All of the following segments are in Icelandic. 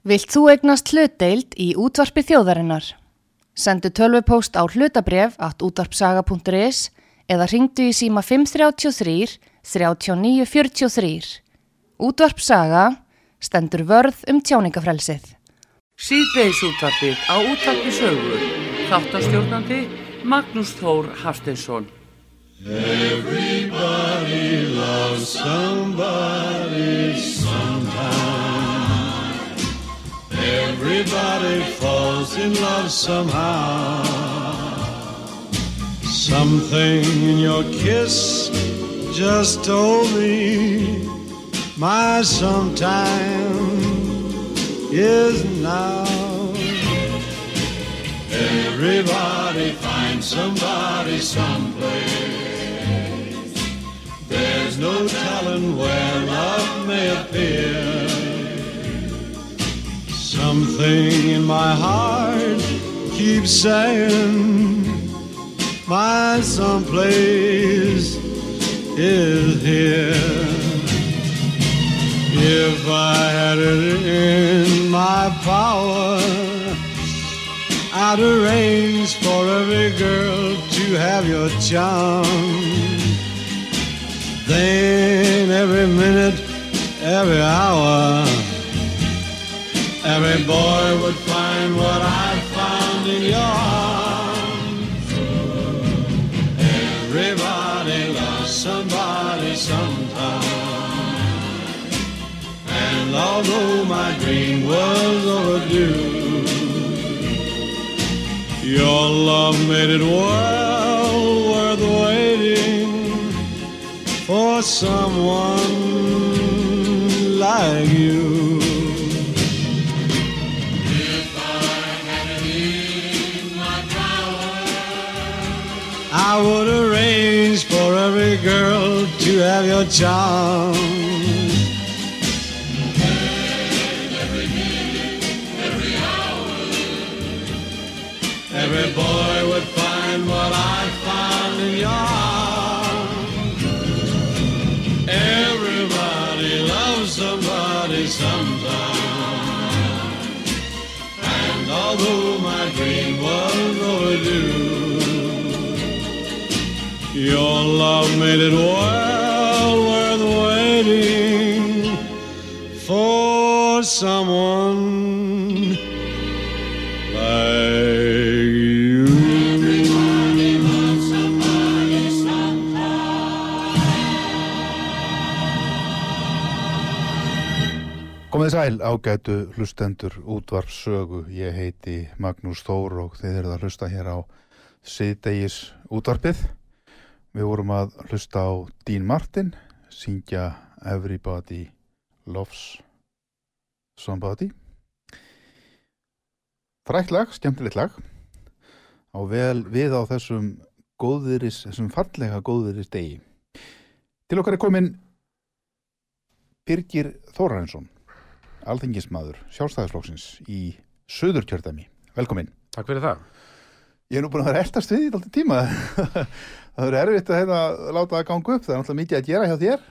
Vilt þú egnast hlutdeild í útvarpi þjóðarinnar? Sendu tölvupóst á hlutabref at útvarpsaga.is eða ringdu í síma 533 3943. Útvarpsaga stendur vörð um tjáningafrelsið. Síðdeis útvarpið á útvarpi sögur. Þáttastjórnandi Magnús Þór Hafsteinsson. Everybody loves somebody sometime. Everybody falls in love somehow. Something in your kiss just told me my sometime is now. Everybody finds somebody someplace. There's no telling where love may appear. Something in my heart keeps saying my someplace is here. If I had it in my power, I'd arrange for every girl to have your charm. Then every minute, every hour, every boy would find what I found in your arms. Everybody loves somebody sometime. And although my dream was overdue, your love made it well worth waiting for someone I would arrange for every girl to have your charm. Love made it well worth waiting for someone like you. Everybody loves somebody Komið sæl ágætu hlustendur útvarpsögu. Ég heiti Magnús Þór og þið eruð að hlusta hér á síðdegis útvarpið. Við vorum að hlusta á Dean Martin, syngja Everybody Loves Somebody. Frækt lag, skemmtilegt lag. Á vel við á þessum góðviris, þessum fallega góðviris degi. Til okkar er komin Birgir Þórarinsson alþingismadur sjálfstæðisflóksins í Suðurkjördæmi. Velkomin. Takk fyrir það. Ég er nú búin að vera ertast við í alltaf tíma. Það verður erfitt að hérna, láta það ganga upp. Það er náttúrulega mikið að gera hjá þér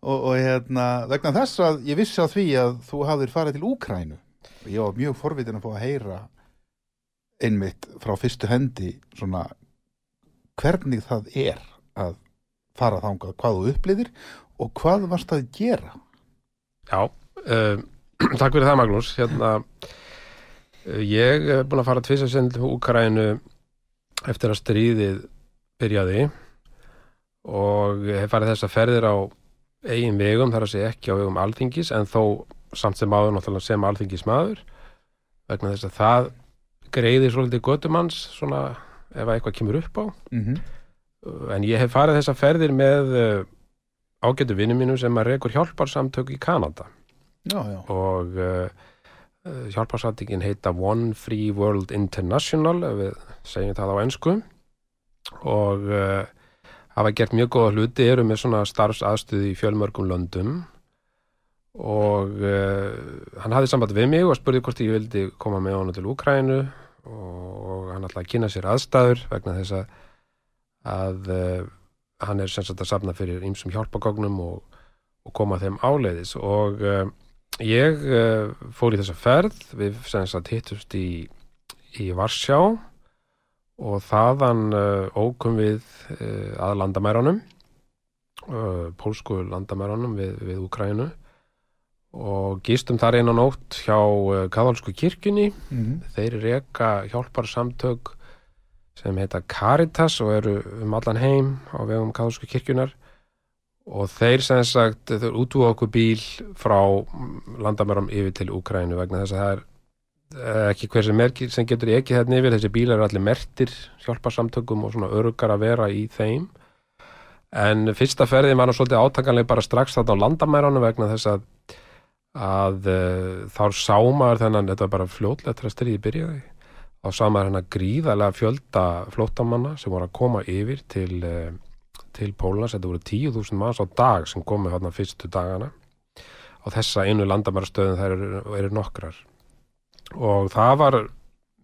og, og hérna, vegna þess að ég vissi á því að þú hafðir farið til Úkrænu. Ég var mjög forvitin að fá að heyra einmitt frá fyrstu hendi svona hvernig það er að fara þangað, hvað þú upplýðir og hvað varst að gera. Já, uh, takk fyrir það Magnús. Hérna, uh, ég er búin að fara til Úkrænu eftir að stríðið byrjaði og hef farið þess að ferðir á eigin vegum, þar að segja ekki á vegum alþingis en þó samt sem áður náttúrulega sem alþingismadur vegna þess að það greiðir svolítið götumanns svona ef að eitthvað kemur upp á Mm -hmm. en ég hef farið þessa ferðir með uh, ágætu vinnum mínum sem að rekur hjálparsamtök í Kanada Já, já. og uh, hjálparsamtökin heita One Free World International ef við segjum það á ennsku og uh, hafa gert mjög góða hluti, eru með svona starfsaðstöðu í fjölmörgum löndum. Og uh, hann hafði samband við mig og spurði hvort ég vildi koma með honum til Úkrænu og hann ætlaði að kynna sér aðstæður vegna þess að, að uh, hann er sem sagt að safna fyrir ýmsum hjálpagognum og, og koma þeim áleiðis. Og ég fór í þessa ferð, við sem sagt hittust í, í Varsjá og þaðan uh, ókum við uh, að landamæranum, uh, pólsku landamæranum við, við Ukrænu og gistum þar einn á nótt hjá katholsku kirkjunni. Mhm. Þeir reka hjálparsamtök sem heita Caritas og eru um allan heim á vegum katholsku kirkjunar og þeir sem sagt þeir útúa okkur bíl frá landamærum yfir til Úkrænu vegna þess að það er eh, ekki hver sem er sem getur ekki þetta yfir. Þessi bílar eru allir mertir hjálparsamtökum og svona örugar að vera í þeim. En fyrsta ferðin var nú svolítið átakanlega bara strax þarna á landamærunum vegna þess að að uh, þá sá maður þennan, þetta var bara fljótlegt þegar stríði byrjaði þá sá maður hennar gríðarlega fjölda flóttamanna sem voru að koma yfir til, uh, til Pólans, þetta voru 10.000 manns á dag sem komu hérna fyrstu dagana. Á þessa einu landamærastöðum þær eru, eru nokkrar og það var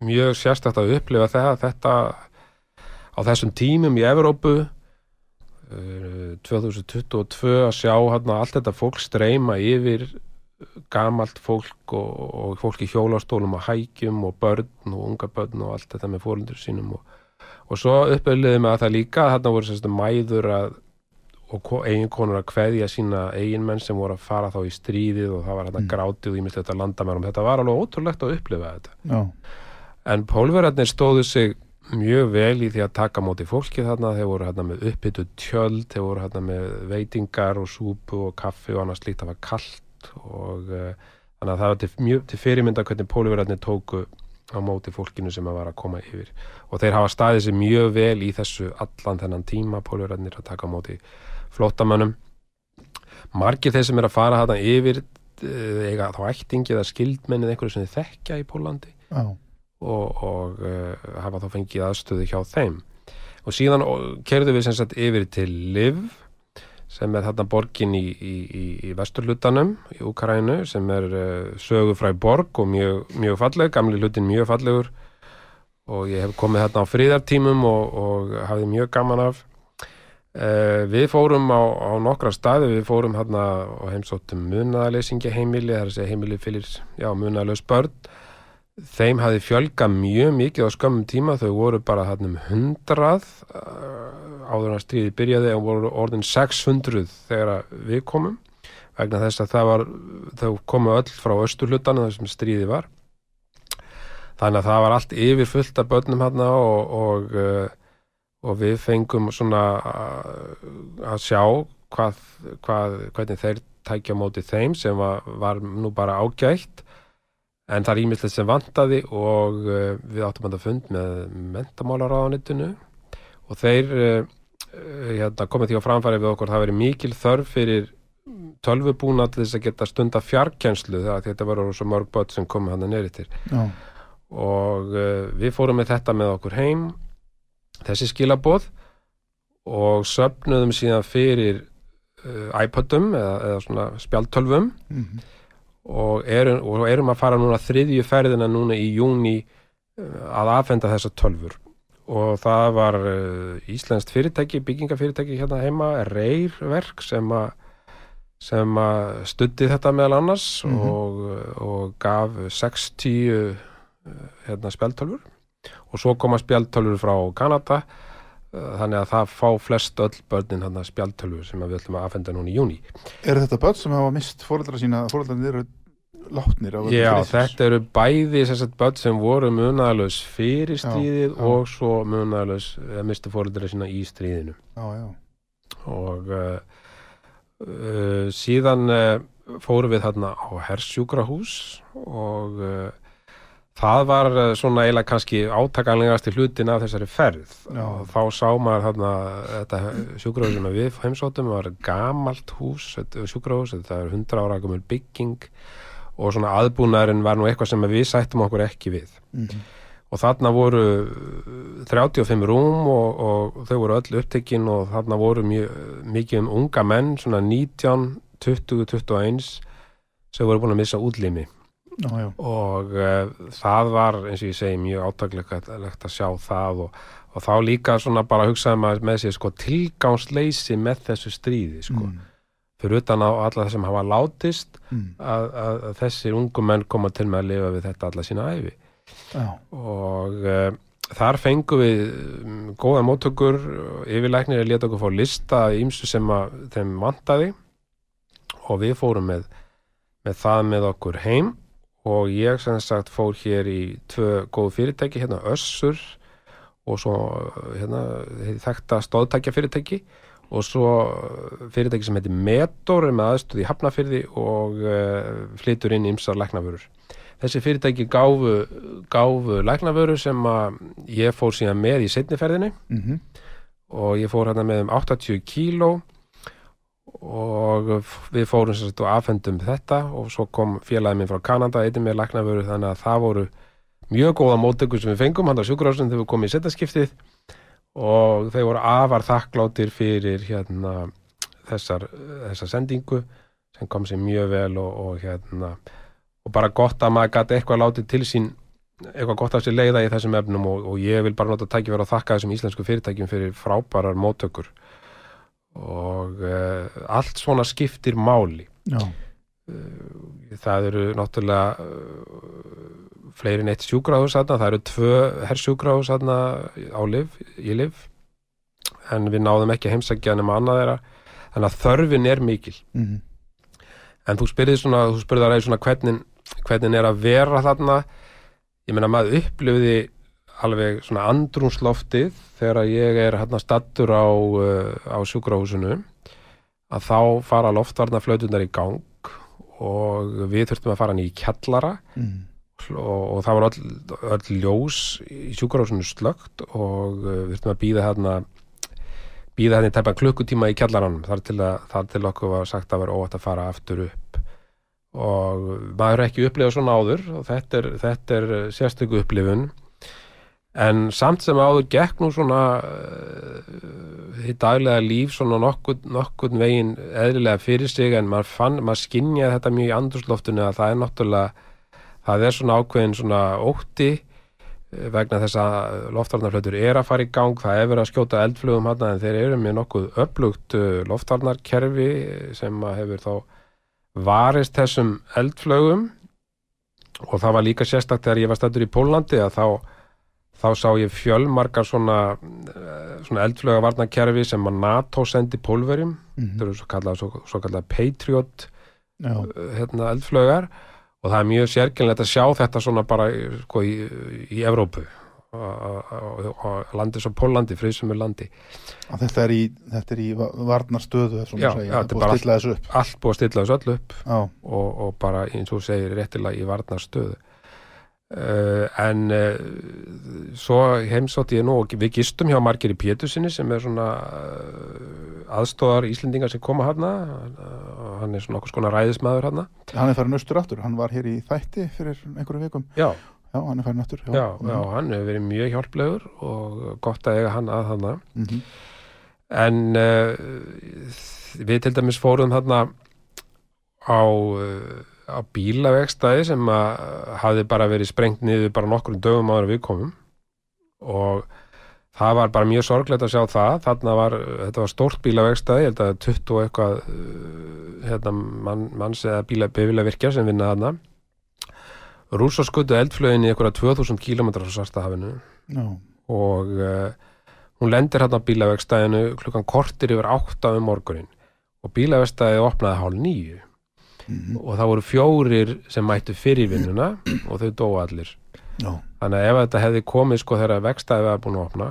mjög sérstætt að upplifa það, þetta á þessum tímum í Evrópu uh, 2022 að sjá hérna allt þetta fólk streyma yfir gamalt fólk og, og fólk í hjólastólum og hækjum og börn og unga börn og allt þetta með fórundur sínum og, og svo uppauðliði með að það líka þarna voru sérstu mæður að, og eiginkonur að kveðja sína eiginmenn sem voru að fara þá í stríðið og það var hérna Mm. grátið og ímislegt að landa með þetta var alveg ótrúlegt að upplifa þetta. Já, En pólverarnir stóðu sig mjög vel í því að taka móti fólki þarna, þeir voru hérna með uppbyttu tjöld, þeir voru hérna með veitingar og súpu og kaffi og annars líkt að var kallt og uh, þannig að það var til, mjög til fyrirmynda hvernig pólverarnir tóku á móti fólkinu sem að var að koma yfir. Og þeir hafa staðið sig mjög vel í þessu allan þennan tíma pólverarnir að taka móti flóttamönnum. Margir þeir sem er að fara þarna yfir uh, eiga þá ættingi eða skildmennið einhverju sem þeir þekkja í Pólandi já, og, og uh, hafa þá fengið aðstöðu hjá þeim. Og síðan kerðu við sem sagt yfir til Liv sem er þarna borgin í, í, í, í vesturlutanum í Úkarænu sem er uh, sögufræ borg og mjög, mjög falleg, gamli hlutin mjög fallegur. Og ég hef komið þarna á fríðartímum og, og hafði mjög gaman af við fórum á, á nokkra staði, við fórum þarna og heimsóttum munaðaleysingja heimili, það er að segja heimili fyrir, já, munaðalaus börn. Þeim hafði fjölga mjög mikið á skömmum tíma, þau voru bara hann um hundrað uh, áður en að stríði byrjaði og voru orðin 600 þegar við komum. Vegna þess að var þau komu öll frá austurhlutanu þar sem stríði var. Þannig að það var allt yfir fullt af börnum hann og, og, uh, og við fengum svona uh, að sjá hvað, hvað, hvernig þeir tækja á móti þeim sem var, var nú bara ágætt. En það er ímyndilegt sem vantaði og uh, við áttum að fund með mentamálaráðanitinu og þeir uh, hérna, komið því á framfæri við okkur það verið mikil þörf fyrir tölvubúna til þess að geta stunda fjarkjenslu þegar þetta var svo mörg börn sem komið hann neyri til og við fórum með þetta með okkur heim þessi skilaboð og söfnuðum síðan fyrir uh, iPodum eða, eða svona spjaltölvum mhm, og erum, og erum að fara núna þriðju ferðina núna í júni uh, að afhenda þessa tölfur og það var uh, Íslenskt fyrirtæki, byggingafyrirtæki hérna heima, Reyrverk sem að sem að studdi þetta meðal annars Mhm. og, og gaf 60 uh, hérna spjaltölfur og svo koma spjaltölfur frá Kanada uh, þannig að það fá flest öll börnin hérna spjaltölfur sem að við ætlum að afhenda núna í júni Er þetta börn sem hafa mist fóreldra sína, fóreldrarnir eru látnir Já, stríðsins? þetta eru bæði sem sagt, börn sem voru munaðalös fyrir Já, stríðið já. og svo munaðalös eða mistu fóreldra sína í stríðinu Já, já, og uh, uh, síðan uh, fórum við þarna á Hersjúkrahús og það var uh, svona eiginlega kannski átakanlegasti hlutin af þessari ferð. Já. og þá sá maður þarna þetta sjúkrahús sem við heimsóttum var gamalt hús, sjúkrahús þetta er 100 ára gömul bygging og svona aðbúnaðurinn var nú eitthvað sem við sættum okkur ekki við. Mhm, og þarna voru uh, 35 rúm og, og þau voru öll upptekinn og þarna voru mjög, mikið um unga menn, svona 19, 20, 21 sem voru búin að missa útlimi já, já, og uh, það var, eins og ég segi, mjög átaklegt að sjá það og, og þá líka svona bara hugsaði maður með sér sko tilgangsleysi með þessu stríði sko. Mm, fyrir utan á alla það sem hafa látist mm. að, að, þessir ungu menn koma til með að lifa við þetta alla sína æfi já, og uh, þar fengum við um, góða móttökur yfirlæknir að leta okkur fá lista ímsu sem að þeim vantaði. Og við fórum með, með það með okkur heim og ég sem sagt fór hér í tvö góð fyrirtæki, hérna Össur og svo hérna þekkta stóðtækja fyrirtæki og svo fyrirtæki sem heitir Metor með aðstöð í Hafnafyrði og uh, flytur inn ymsar læknavörur. Þessi fyrirtæki gáfu, gáfu læknavöru sem ég fór síðan með í setniferðinni mm og ég fór hérna með um 80 kíló og við fórum sagt og afhendum þetta og svo kom félagið minn frá Kanada eitthvað með læknavöru þannig að það voru mjög góða móttökur sem við fengum hann á sjúkurásum þegar við komum í setjaskiptið og þeir voru afar þakkláttir fyrir hérna þessar, þessar sendingu sem kom sér mjög vel og, og hérna og bara gott að maður gæti eitthvað látið til sín eitthvað gott af sér leiða í þessum efnum og, og ég vil bara nota tækifæra að þakka þessum íslensku fyrirtækjum fyrir frábærar móttökur og uh, allt svona skiptir máli. Já, það eru náttúrulega uh, fleiri en eitt þarna, það eru tvö þarna á liv, í liv en við náðum ekki að heimsækja nema annað þeirra. Þannig að þörfin er mikil. Mm en þú spyrðið svona, þú spyrðið að reyði svona hvernig, hvernig er að vera þarna. Ég meina maður upplifði alveg svona andrúnsloftið þegar ég er hérna stattur á, uh, á sjúkrahúsinu að þá fara loftvarnaflötunar í gang og við þurftum að fara hann í kjallara mm. og, og það var öll, öll ljós í sjúkrahúsinu slögt og uh, við þurftum að býða hérna býða hérna í tæpa klukkutíma í kjallaranum þar til, að, þar til okkur var sagt að vera óvægt að fara aftur upp og maður er ekki upplifað svona áður og þetta er, þetta er sérstöku upplifun en samt sem áður gekk nú svona uh, í daglega líf svona nokkur, nokkur veginn eðlilega fyrir sig en maður fann, maður skinjaði þetta mjög í andursloftunni að það er náttúrulega það er svona ákveðin svona ótti eh, vegna þess að loftvarnarflötur er að fara í gang, það er verið að skjóta eldflugum hann en þeir eru með nokkuð upplugt loftvarnarkerfi sem að hefur þá varist þessum eldflögum og það var líka sérstakt þegar ég var stættur í Pólandi að þá, þá sá ég fjölmargar svona, eh, svona eldflöga varnarkerfi sem að NATO sendi pólverjum, Mm þetta eru svo kallað, svo, svo kallað Patriot já, hérna, eldflögar og það er mjög sérkynlegt að sjá þetta svona bara sko, í, í Evrópu og landi svo Pólandi, friðsumur landi. Að þetta er í, þetta er í va- varnarstöðu Já, já, þetta er bara upp. allt búið að stilla þessu öll upp og, og bara eins og segir réttilega í varnarstöðu uh, en uh, svo heimsótti ég nú og við gistum hjá Margeri Pétursinni sem er svona uh, aðstóðar Íslendingar sem koma hana uh, hann er svona okkur skona ræðismæður hana hann er farin austur aftur, hann var hér í þætti fyrir einhverju vikum, já, já, hann er farin aftur já, já, hann hefur verið mjög hjálplegur og gott að eiga hann að hana Mhm. en uh, við til dæmis fórum þarna á, á bílavegstæði sem að hafði bara verið sprengt niður bara nokkrum dögum áður en við komum. Og það var bara mjög sorglegt að sjá það. Þarna var, þetta var stórt bílavegstæði ég held að 20 og eitthvað uh, hérna, mann, manns eða bíla, bílavirkja sem vinna þarna. Rúsaskutu eldflögin í einhverja 2000 km frá Svartahafinu. Já, og uh, hún lendir hérna á bílavegstæðinu klukkan kortir yfir átta um morgunin og bílavegstæðið opnaði hálf nýju Mhm. og það voru fjórir sem mættu fyrir vinnuna og þau dóu allir. Já, þannig að ef þetta hefði komið sko þegar vegstæðið var búin að opna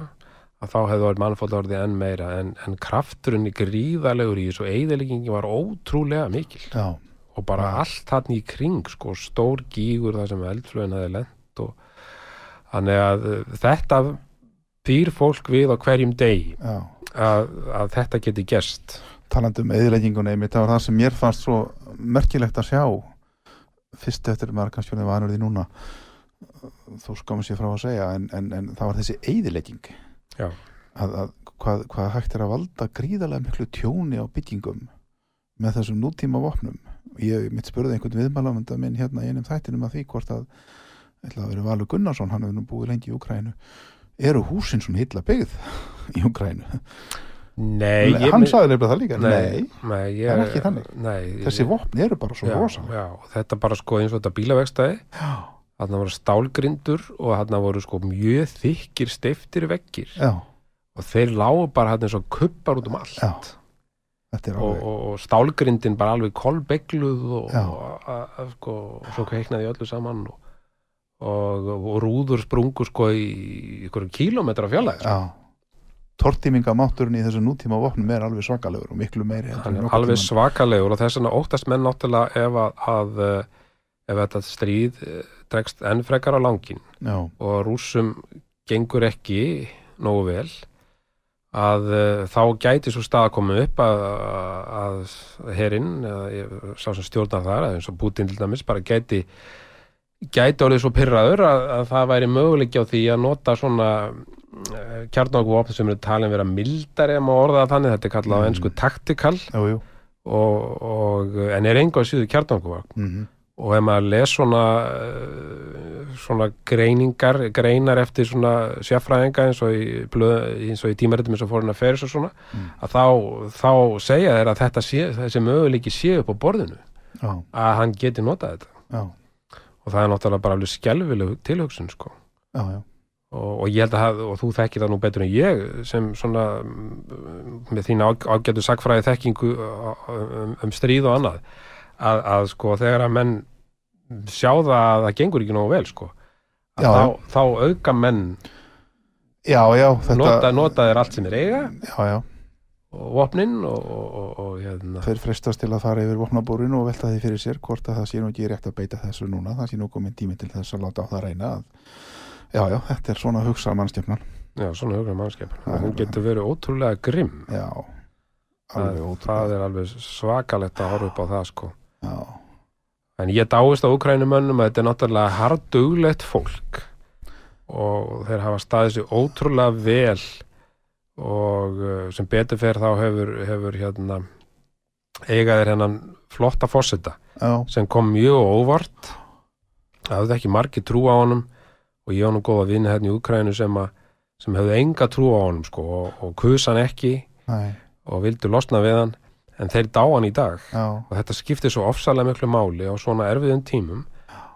að þá hefði orðið mannfóld orðið enn meira. En, en krafturinn í gríðalegur í þessu eðileggingi var ótrúlega mikil já, og bara allt hann í kring sko, stór gígur þar sem eldflögin hefði lent og þannig að uh, þetta býr fólk við á hverjum degi. Já. að, að þetta geti gerst. Talandi um einmitt, það var það sem mér fannst svo merkilegt að sjá fyrst eftir verið vanur því núna þú skamur sér frá að segja en, en, en það var þessi eðilegging Já. að, að hvað, hvað hægt er að valda gríðarlega miklu tjóni á byggingum með þessum nútíma vopnum. Ég mitt spurði einhvern viðmælamönda minn hérna í einum þættinum að því hvort að ætla að vera Valur Gunnarsson, hann hefur nú búið lengi í Ukrænu eru húsin svona hitla byggð í Ukrænu Nei, ég hann sagði nefnilega það líka, nei, nei ég, en ekki þannig. nei, þessi vopn eru bara svo já, rosa. já, þetta bara sko eins og þetta bílavegstæði þarna voru stálgrindur og þarna voru sko mjög þykir steiftir veggir. Já, og þeir lágu bara hann eins og kuppar út um allt. Er alveg og, og stálgrindin bara alveg kolbegluð og, og, a- a- sko, svo kveiknaði öllu saman og, og, rúður sprungu sko í ykkur kílómetra fjallæð já tortímingamátturinn í þessu nútíma vopnum er alveg svakalegur og miklu meiri alveg svakalegur og þess vegna óttast menn náttúrulega ef að, að eh, ef þetta stríð eh, dregst enn frekar á langin já, og rússum gengur ekki nógu vel að uh, þá gæti svo stað að koma upp að, að herinn, sá sem stjórnar þar eins og Putin til dæmis, bara gæti gæti orðið svo pyrraður að, að það væri möguleiki á því að nota svona kjarnokvopn sem eru talin vera mildari að maður orða þannig, þetta er kallað á Mm. ennsku taktikal og, og, en er engu að síðu kjarnokvopn mm og ef maður les svona eh, svona greiningar greinar eftir svona sérfræðinga eins og í, blöð, eins og í tímaritum eins og fórin að feris og svona Mm. að þá, þá segja þeir að þetta sé, þessi möguleiki sé upp á borðinu. Já, að hann geti notað þetta. Já, og það er náttúrulega bara alveg skelfileg tilhugsun sko. Já, já, og, og ég held að það, og þú þekkir það nú betur en ég sem svona með þína ágætu sagfræði þekkingu um, um stríð og annað að, að sko þegar að menn sjá það að það gengur ekki nógu vel sko Já, þá, þá auka menn já, já þetta, nota, nota þeir allt sem er eiga. Já, já, vopnin og, og, og, og hérna. Þeir frestast til að fara yfir vopnabúrin og velta því fyrir sér hvort að það sé nú ekki rétt að beita þessu núna. Það sé nú komin tími til þess að láta á það reyna að, já, já, þetta er svona að hugsa mannstjöfnan já, svona Það er og hún getur verið ótrúlega grimm. Já, það, alveg það ótrúlega. er alveg svakalegt að horfa upp á það sko. Já, En ég dáist á Ukrænumönnum að þetta er náttúrulega harduglegt fólk og þeir hafa staðið sér ótrúlega vel og uh, sem betur fer þá hefur, hefur hérna eigaðir hennan flotta fósita sem kom mjög óvart. Það hafði ekki margir trú á honum. Og ég á nú góða vinni hérna í Ukrænu sem, að, sem hefði enga trú á honum sko, og, og kus hann ekki næ, og vildu losna við hann. En þeir dá hann í dag. Já, og þetta skiptir svo ofsalega miklu máli á svona erfiðum tímum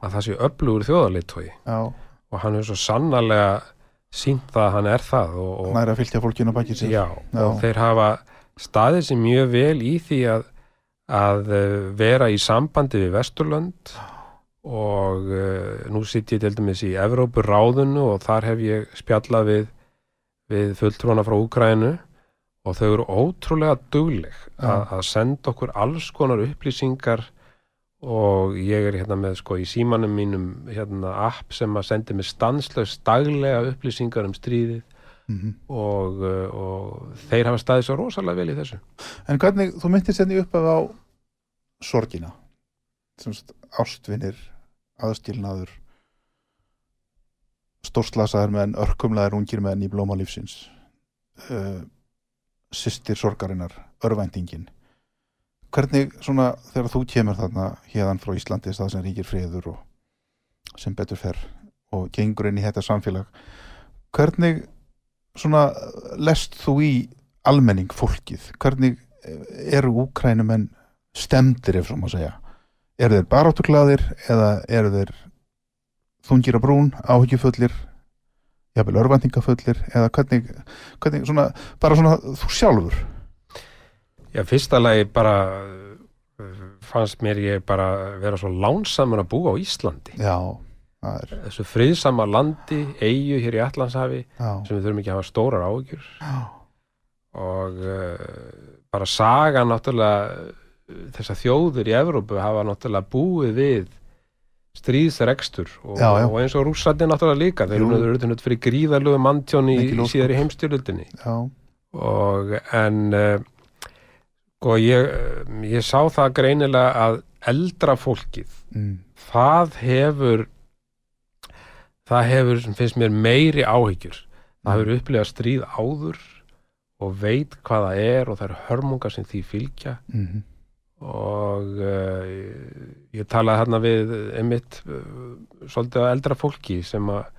að það sé öflugur þjóðarleitói og hann er svo sannarlega sínt það að hann er það og, og, næra að fylgja fólkinu á bakið sér. Já, og þeir hafa staðið sér mjög vel í því að, að eh, vera í sambandi við Vesturlönd og uh, nú sitt ég til dæmis í Evrópu ráðunu og þar hef ég spjallað við, við fulltrúana frá Úkrænu og þau eru ótrúlega dugleg að, að senda okkur alls konar upplýsingar og ég er hérna með sko í símanum mínum hérna app sem að sendi mig stanslaust daglega upplýsingar um stríðið Mhm. og, uh, og þeir hafa staðið svo rosalega vel í þessu. En hvernig, þú myndir senni upp af á sorgina. Sem ástvinir aðskilnaður stórslasaðir menn, örkumlaðir ungir menn í blóma lífsins. Uh, systir sorgarinnar örvæntingin hvernig svona þegar þú kemur þarna hérðan frá Íslandi það sem ríkir friður og sem betur fer og gengur inn í þetta samfélag hvernig svona lest þú í almenning fólkið? Hvernig eh, eru úkrænumenn stemdir ef svo má segja? Eru þeir baráttuglaðir eða eru þeir þungir á brún, áhyggjufullir jafnvel örvæntingafullir eða hvernig, hvernig svona, bara svona þú sjálfur Já, fyrsta lagi bara uh, fannst mér ég bara vera svo lánsamur að búa á Íslandi. Já, það er þessu friðsama landi, eigu hér í Allandshafi já, sem við þurfum ekki að hafa stórar áhyggjur. Já, og uh, bara saga náttúrulega þessar þjóður í Evrópu hafa náttúrulega búið við stríðsrekstur og, og eins og rússandi náttúrulega líka. Þeir eru auðvitað fyrir gríðarlegu manntjón í, Mikil í heimstyrlutinni og en uh, og ég, eh, ég sá það greinilega að eldra fólkið mm, það hefur það hefur, sem finnst mér meiri áhyggjur. Það hefur upplifað stríð áður og veit hvað það er og það eru hörmungar sem því fylgja. Mm, og uh, ég talaði hérna við einmitt uh, svolítið að eldra fólki sem að,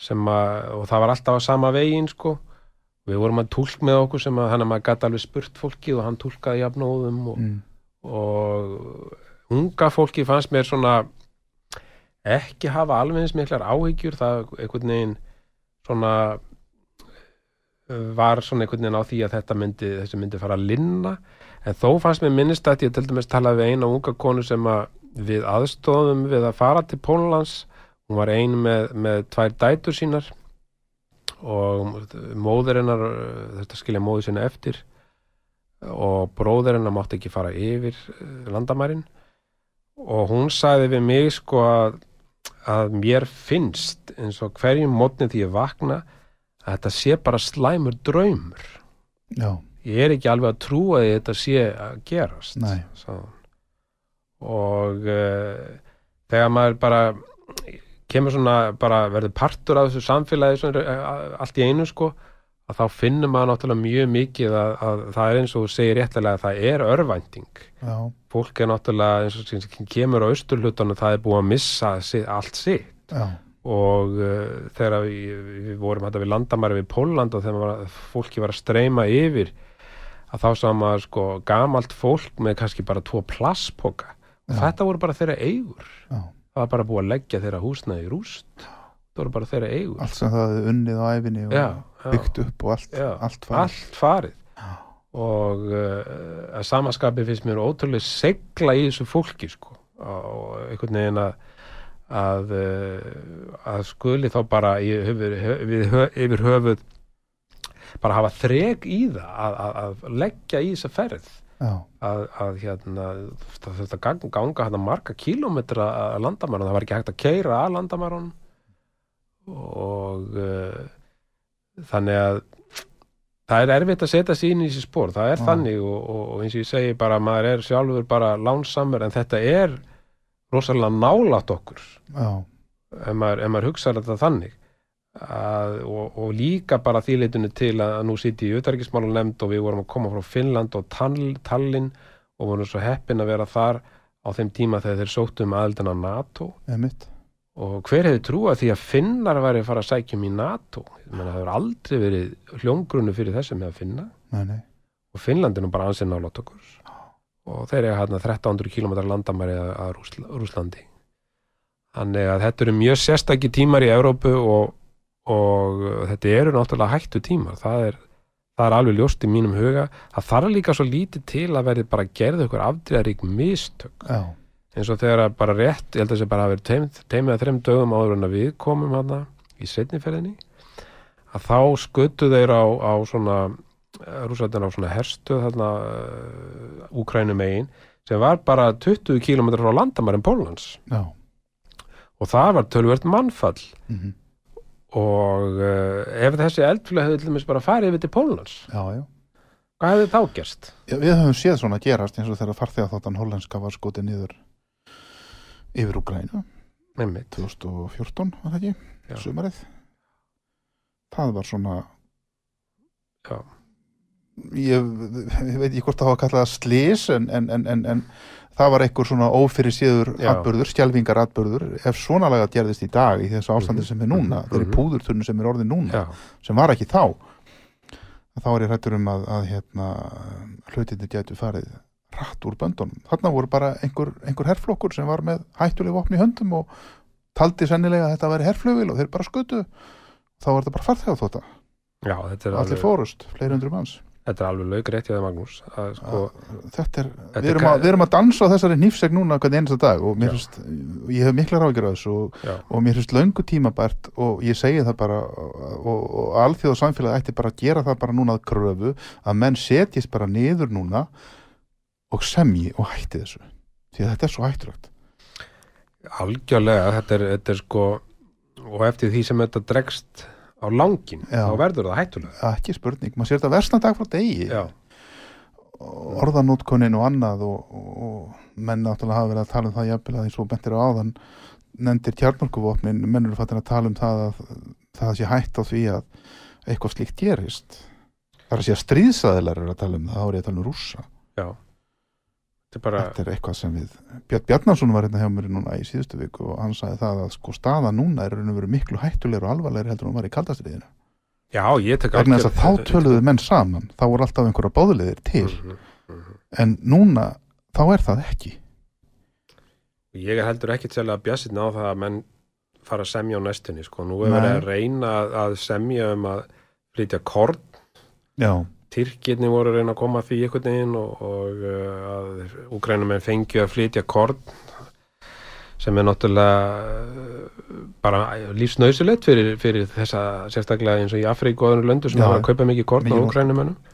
sem að og það var alltaf á sama veginn sko við vorum að tólk með okkur sem að hann að maður gæti alveg spurt fólkið og hann tólkaði jafnóðum og, mm. og unga fólki fannst mér svona ekki hafa alveg eins miklar áhyggjur. Það einhvern veginn svona uh, var svona einhvern veginn á því að þetta myndi þessi myndi fara að linna. En þó fannst mér minnist að ég til dæmis talaði við eina unga konu sem að við aðstóðum við að fara til Pólans hún var ein með, með tvær dætur sínar og móður hennar þetta skilja móður sína eftir. Og bróður hennar mátti ekki fara yfir uh, landamærin. Og hún sagði við mig sko að, að mér finnst eins og hverjum mótni því ég vakna að þetta sé bara slæmur draumur. Já, ég er ekki alveg að trúa því að þetta sé að gerast og uh, þegar maður bara kemur svona bara verður partur af þessu samfélagi svona, uh, allt í einu sko að þá finnur maður náttúrulega mjög mikið að, að það er eins og segir réttilega að það er örvænting. Já, fólk er náttúrulega eins og sem kemur á austurhlutunum það er búið að missa allt sitt. Já, og uh, þegar við, við vorum þetta við landamæri við Póland og þegar var, fólki var að streyma yfir að þá maður sko gamalt fólk með kannski bara tvo plasspoka þetta voru bara þeirra eigur. Já það var bara búið að leggja þeirra húsnaði í rúst. Það voru bara þeirra eigur. Allt sem það hefði unnið á æfinni og já, já, byggt upp og allt, Já. allt farið. allt farið. Og uh, að samaskapi finnst mér ótrúlega segla í þessu fólki sko. Og einhvern veginn að að, uh, að skuli þá bara yfir, yfir, yfir höfuð bara hafa þreg í það að, að, að leggja í þessa ferð að, að hérna það þurfti að ganga, hérna marga kílómetra að landamærum, það var ekki hægt að keira að landamærum og uh, þannig að það er erfitt að setja sér inn í þessi spór, það er Já. þannig og, og, og eins og ég segi bara, maður er sjálfur bara lánsamur en þetta er rosalega nálat okkur. Já, ef maður, maður hugsa þetta þannig að, og, og líka bara þýleitinu til að nú sýtti í utarikismálu nefnd og við vorum að koma frá Finnland og Tall- Tallinn og vorum svo heppin að vera þar á þeim tíma þegar þeir sóttu um aðeldina NATO. Einmitt. Og hver hefði trúað því að Finnar væri að fara að sækja um í NATO? Ég það hefur aldrei verið hljóngrunnu fyrir þessu með að finna. Nei, nei, og Finnland er nú bara ansinn nálat okkur. Og þeir eru hérna 1300 km landamæri að, að Rúsla, Rúslandi þannig að þetta eru mjög sérstakki tímar í Evrópu og, og þetta eru náttúrulega hættu tímar. Það er, það er alveg ljóst í mínum huga það þarf líka svo lítið til að verði bara gerði okkur afdreðarík mistök. Já, eins og þegar að bara rétt, ég held að þessi bara hafi verið teim, teimið að þreim dögum áður en að við komum hana í setniferðinni að þá skötu þeir á, á svona rúsættin á svona herstu þarna uh, Úkrænum megin sem var bara 20 km frá landamærin Pólans já. Og það var tölvert mannfall. Mm og uh, ef þessi eldflöð hefði til dæmis bara farið yfir til já hvað hefði þá gerst? Já, við höfum séð svona gerast eins og þegar farþegar þáttan hollenska var skotið niður yfir Einmitt. 2014, var það ekki? Já. Sumarið það var svona Já. Ég, ég veit ekki hvort það var kallað slís en, en, en, en, en það var einhver svona ófyrir síður atbörður, skjálfingar atbörður ef svona laga gerðist í dag í þessu ástandi Mhm. sem er núna, Mhm. þeirri púðurtunni sem er orðin núna, Já, sem var ekki þá þá er ég hrættur um að, að hérna, hlutinni gætu farið rætt úr böndunum. Þarna voru bara einhver, einhver herflokkur sem var með hættuleg vopni í höndum og taldi sennilega að þetta væri herflugil og þeir bara skutu þá var þetta bara er allir fórust, fleiri hundru manns þetta er alveg laug rétt hjá það Magnús að, sko, þetta er, Þetta við erum, er að, við erum að dansa á þessari nýfseg núna hvern einasta dag og finnst, ég hef mikla ráðgjör á þessu og, og mér finnst löngu tímabært og ég segi það bara og, og, alþjóð og samfélagi ætti bara að gera það bara núna að kröfu að menn setjist bara niður núna og semji og hætti þessu. Því þetta er svo hættulegt. Algjörlega þetta er, þetta er sko og eftir því sem þetta dregst á langin, Já. þá verður það hættulega ekki spurning, maður sér þetta versna dag frá degi. Já, orðanótkonin og annað og, og, menn náttúrulega hafa verið að tala um það jafnvel að eins og bentir á áðan nefndir tjarnmörkuvopnin, menn eru fattin að tala um það að það sé hætt á því að eitthvað slíkt gerist. Það er að sé að stríðsæðilar eru að tala um það, þá er ég að tala um rússa. Já þetta er bara, þetta er eitthvað sem við Björn Bjarnarsson var hérna hjá mér núna í síðustu viku og hann sagði það að sko staða núna er miklu hættulegur og alvarlegri heldur en hún var í kaldastriðinu. Já, ég tek að algjör- þá töluðu menn saman þá voru alltaf einhverja báðulegðir til. Mhm, mhm. en núna þá er það ekki. Ég heldur ekki til að bjassitna á það að menn fara að semja á næstunni sko. Nú er verið að reyna að semja um að flytja korn. Já, Tyrkirni voru að reyna að koma að því einhvern veginn og, og uh, að úgrænumenn fengju að flytja korn sem er náttúrulega uh, bara lífsnausilegt fyrir, fyrir þessa sérstaklega eins og í Afríku og öðrum löndu sem hafa að kaupa mikið korn á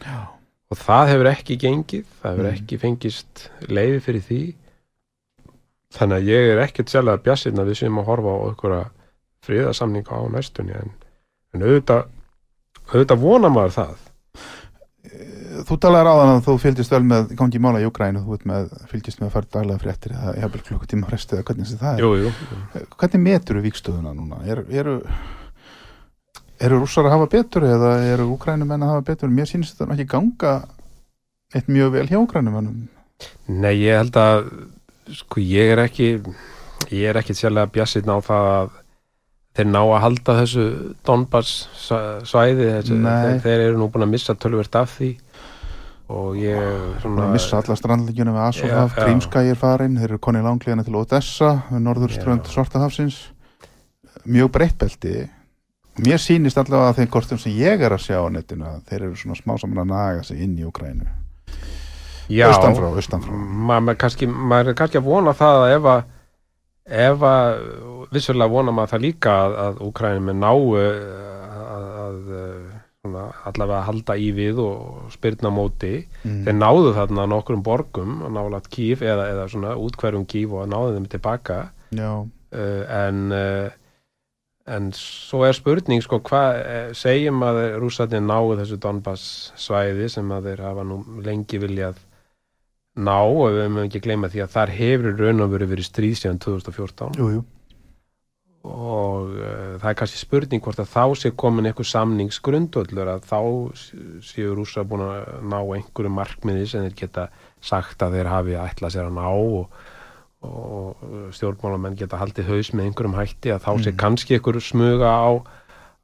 já, og það hefur ekki gengið, það hefur Mm. ekki fengist leiði fyrir því. Þannig að ég er ekkert bjassinn að við séum að horfa á einhverja friðarsamninga á næstunni en, en auðvitað auðvitað vona maður það þú talaði ráðan að þú fylgist vel með gangi mála í Ukrænu, þú með fylgist með að fara daglega fréttir eða jafnvel klukkutíma fresti eða hvernig það er jú, jú, hvernig metur þú vikstöðuna núna? Er, eru, eru rússar að hafa betur eða eru úkrænumenn að hafa betur? Mér sýnist þetta ekki ganga eitt mjög vel hjá úkrænumennum. Nei, ég held að sko ég er ekki ég er ekki sérlega bjassinn á það að þeir ná að halda þessu Donbass svæ- svæði þessu, þeir, þeir eru nú búin að missa tölvert af því og ég Svona missa alla strandlegjuna við já. Grímskægir farin, þeir eru konið langliðana til Odessa, norðurströnd. Svartahafsins. Mjög breytt belti. Mér sýnist allavega að þeim kortum sem ég er að sjá á netinu að þeir eru svona smá saman að naga sig inn í Ukrænu. já, Austanfrá, austanfrá. maður ma kannski, maður er kannski að vona það að ef að ef að vissulega vona maður það líka að, að Úkrænum er náu að, að svona, allavega að halda í við og spyrna móti Mm. þeir náðu þarna nokkrum borgum og nálat kýf eða, eða svona útkverjum kýf og náðu þeim tilbaka uh, en uh, en svo er spurning sko hvað uh, segjum að rússarnir náu þessu Donbass svæði sem að þeir hafa nú lengi viljað ná og við mögum ekki gleyma því að þar hefur raun og verið verið stríð síðan 2014 jú, jú. Og uh, það er kannski spurning hvort að þá sé komin einhver samningsgrundvöllur að þá séu rússar búin að ná einhverju markmiði sem þeir geta sagt að þeir hafi ætlað sér að ná og, og stjórnmálamenn geta haldið haus með einhverjum hætti að þá sé Mm. kannski einhver smuga á,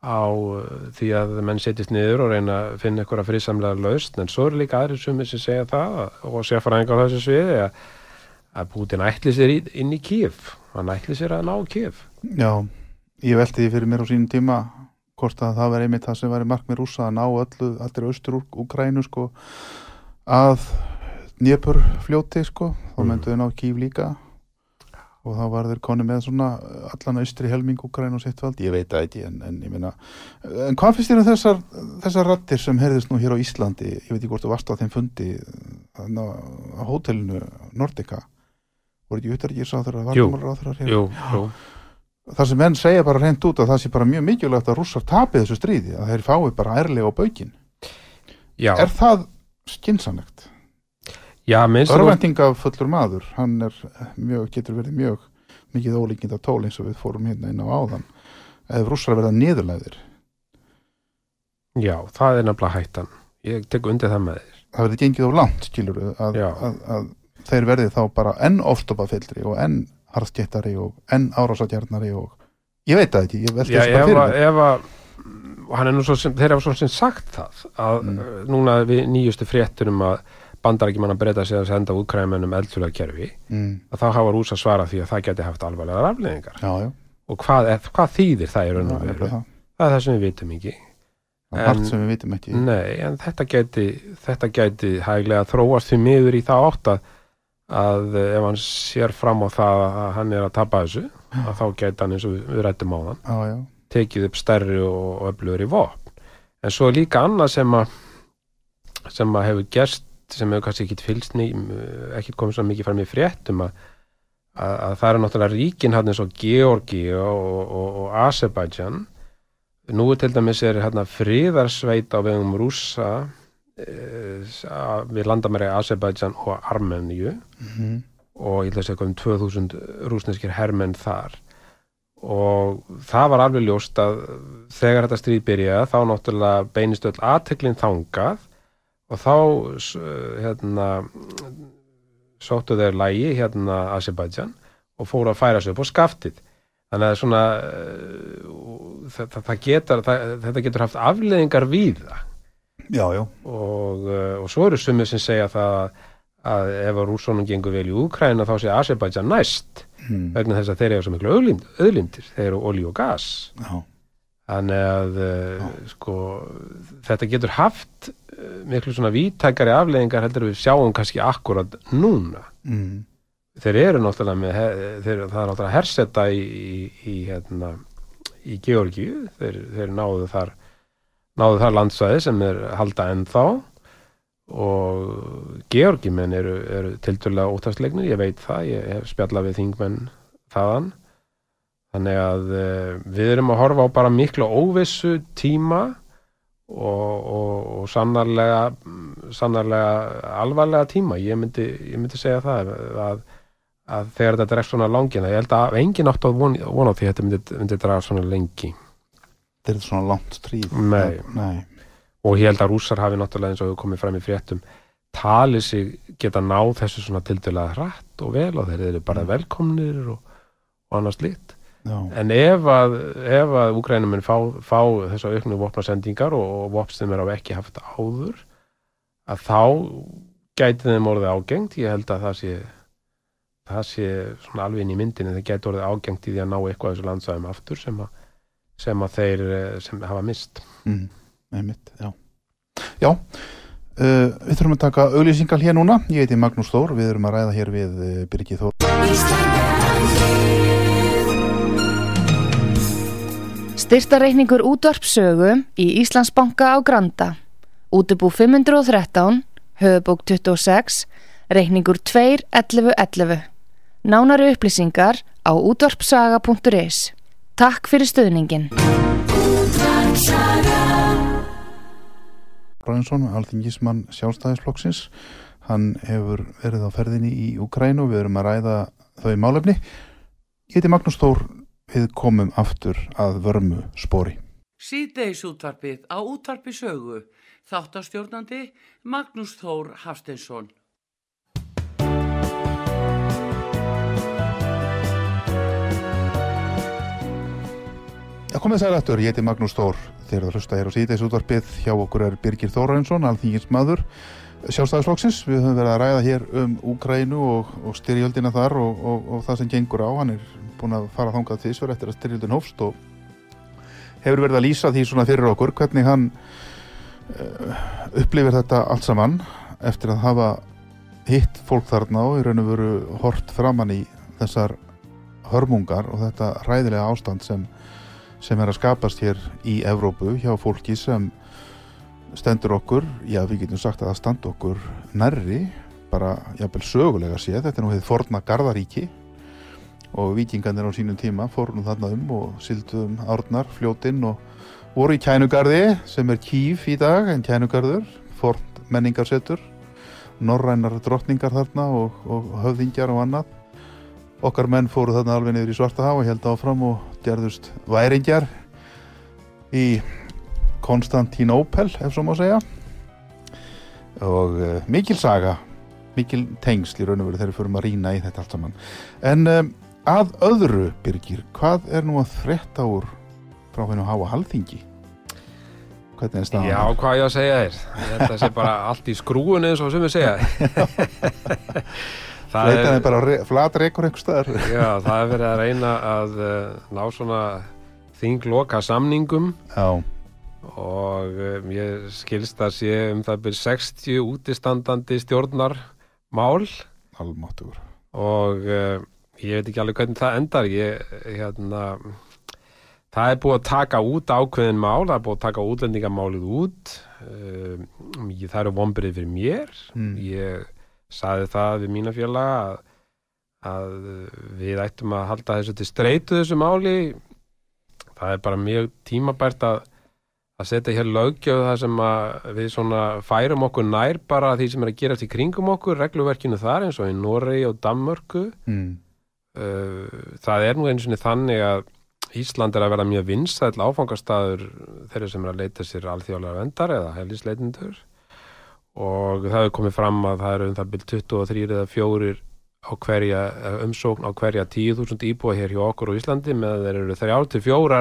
á uh, því að menn setjast niður og reyna að finna einhverja frisamlega lausn. En svo eru líka aðrir sumir sem segja það og sérfæringar á þessu sviði að, að Putin ætli sér inn í Kíf hann ætli sér að ná Kíf Já, ég velti því fyrir mér á sínum tíma hvort að það var einmitt það sem var í markmið rúsa að ná öllu, allir austur úr Ukrænu sko að Dnépur fljóti sko þá Mm. myndu þau ná kýf líka og þá var þeir koni með svona allan austri helming Ukrænu og sitt vald, ég veit það ekki en, en ég meina, en hvað finnst þér um þessar, þessar rattir sem heyrðist nú hér á Íslandi ég veit ekki hvort þú varst á þeim fundi þarna á hótelinu Nordica voru ekki utarikið sá þeirra Jú. varnumálráþurar hér Jú, jú. Það sem menn segja bara reynd út að það sé bara mjög mikilvægt að rússar tapið þessu stríði að þeir fái bara ærlega á baukin Já, er það þú Örvendinga fullur maður hann er mjög, getur verið mjög mikið ólíkind af tól eins og við fórum hérna inn á áðan. Ef rússar verða niðurlæðir. Já, það er nefnilega hættan. Ég tek undir það með þér. Það verður gengið of langt skilur að, Já. að, að þeir verði þá bara enn ofstopafyllri og enn harðstjættari og enn árásatjarnari og ég veit það ekki, ég veldi þess bara fyrir ef að, hann er nú svo sem, þeir hafa svo sem sagt það að mm. Uh, núna við nýjustu fréttunum að bandarækjumann að breyta sig að senda útkræmunum eldfjölaðkerfi, mm. að þá hafa rúsa svara því að það geti haft alvarlega afleggingar og hvað, er, hvað þýðir það er raun og veru, það. það er það sem við vitum ekki það er allt sem við vitum ekki nei, en þetta geti, þetta geti hæglega þróast því miður í það átt að að ef hann sér fram á það að hann er að tapa þessu að þá gæti hann eins og við, rættum á þann já, já, tekið upp stærri og, öflugur í vopn. En svo líka annað sem að sem að hefur gerst sem hefur kannski ekki fylgst ekki komið svo mikið fram í fréttum að, að, að það eru náttúrulega ríkin hann eins og Georgi og, og, og Azerbaijan. Nú til dæmis er hérna friðarsveit á vegum rússa e, við landamæri Azerbaijan og Armeníu. Mm, og ég ætla að segja um 2000 rúsneskir hermenn þar. Og það var alveg ljóst að þegar þetta stríð byrjaði þá náttúrulega beinist öll aðteklinn þangað. Og þá hérna sóttu þeir lægi hérna Azerbaijan og fóru að færa sig upp á skaftið. Þannig að svona eh, þetta, það getur, það, þetta getur haft afleðingar við það já, já, og, uh, og svo eru sumir sem segja það að ef að rússónum gengur vel í Úkræna þá sé Azerbaijan næst mm. vegna þess að þeir eru svo miklu auðlindir. Þeir eru olí og gas. Já, þannig að uh, sko, þetta getur haft uh, miklu svona víttækari afleðingar heldur við sjáum kannski akkurat núna. Mm. þeir eru náttúrulega með þeir, það er náttúrulega hersetta í, í, í, hérna, í Georgíu. Þeir, þeir náðu þar náðu þar landsvæði sem er halda ennþá. Og Georgimenn eru, eru tildulega ótastlegnir, ég veit það ég hef spjallað við þingmenn þaðan. Þannig að uh, við erum að horfa á bara miklu óvissu tíma og, og, og sannarlega sannarlega alvarlega tíma. Ég myndi, ég myndi segja það að, að þegar þetta dregst svona langina ég held að engin átt að von- vona á því að þetta myndi, myndi draga svona lengi þetta er svona langt stríð Nei. Nei. og ég held að rússar hafi náttúrulega eins og hefur komið fram í fréttum talið sig geta náð þessu svona tildulega hratt og vel og þeir eru bara velkomnir og, og annars lit Já. en ef að, ef að úgrænumenn fá, fá þessu auknu vopnasendingar og, og vopn sem er á ekki haft áður að þá gæti þeim orðið ágengt ég held að það sé það sé svona alveg inn í myndinni það gæti orðið ágengt í því að ná eitthvað þessu landsæðum aftur sem að, sem að þeir eh, sem hafa mist Mm. Einmitt, já. Já, uh, við þurfum að taka auglýsingal hér núna. Ég heiti Magnús Þór, við erum að ræða hér við uh, Birgir Þór. Styrtareikningur útvarpsögu í Íslandsbanka á Granda. Útubú 513, höfubók 26, reikningur 2.11.11. Nánari upplýsingar á útvarpsaga.is. Takk fyrir stöðningin. Brænsson, alþingismann sjálfstæðisflokksins. Hann hefur verið á ferðinni í Ukrænu og við erum að ræða þau málefni. Ég heiti Magnús Þór, við komum aftur að vörmu spori. Síðdeis útvarpið á útvarpi sögu. Þáttastjórnandi Magnús Þór Hafsteinsson. Já, komið sæl aftur, ég heiti Magnús Þór. Þeir eru að hlusta hér á síðdeis útvarpið. Hjá okkur er Birgir Þórainsson, alþingismadur sjálfstæðisflokksins. Við höfum verið að ræða hér um Úkrænu og, og styrjöldina þar og, og, og það sem gengur á. Hann er búin að fara þangað þvísver eftir að styrjöldin hófst og hefur verið að lýsa því svona fyrir okkur hvernig hann uh, upplifir þetta allt saman eftir að hafa hitt fólk þarna og í raun og veru hort framann í þessar hörmungar og þetta hræðilega ástand sem sem er að skapast hér í Evrópu hjá fólki sem stendur okkur, já við getum sagt að það standa okkur nærri bara jafnvel sögulega séð, þetta er nú hefði forna Garðaríki og vikingarnir á sínum tíma fórum þarna um og silduðum árnar, fljótinn og voru í kænugarði sem er kýf í dag en kænugarður, forn menningarsetur norrænar drottningar þarna og, og höfðingjar og annað okkar menn fóru þarna alveg niður í Svartahá og held áfram og gerðust væringjar í Konstantínópel ef svo má segja. Og uh, mikil saga mikil tengsl í raun og veru þegar við förum að rýna í þetta allt saman. En um, að öðru Birgir, hvað er nú að frétta úr frá hennu háa halþingi hvernig er staðan? Já, hvað ég að segja þér? Það sé bara allt í skrúinu eins og sem við segja Fleitan er bara re flat rekur einhver staðar. Já, það er verið að reyna að uh, ná svona þingloka samningum. Já, og um, ég skilst að sé um það byrð 60 útistandandi stjórnar mál almáttugur. Og uh, ég veit ekki alveg hvernig það endar. Ég, hérna það er búið að taka út ákveðin mál það er búið að taka útlendingamálið út. Uh, ég, það eru vombrið fyrir mér. Mm. ég saði það við mína félaga að, að við ættum að halda þessu til streitu þessu máli. Það er bara mjög tímabært að að setja hér löggjöf það sem að við svona færum okkur nær bara því sem er að gerast í kringum okkur regluverkinu þar eins og í Noregi og Danmörku. Mm. Uh, það er nú einu sinni þannig að Ísland er að vera mjög vinsæll áfangastaður þeirra sem er að leita sér alþjóðlega vendar eða hellisleitindur og það hefur komið fram að það eru um það byrð 23 eða 4 á hverja umsókn á hverja 10.000 íbúa hér hjá okkur á Íslandi með þeir eru 3 til 4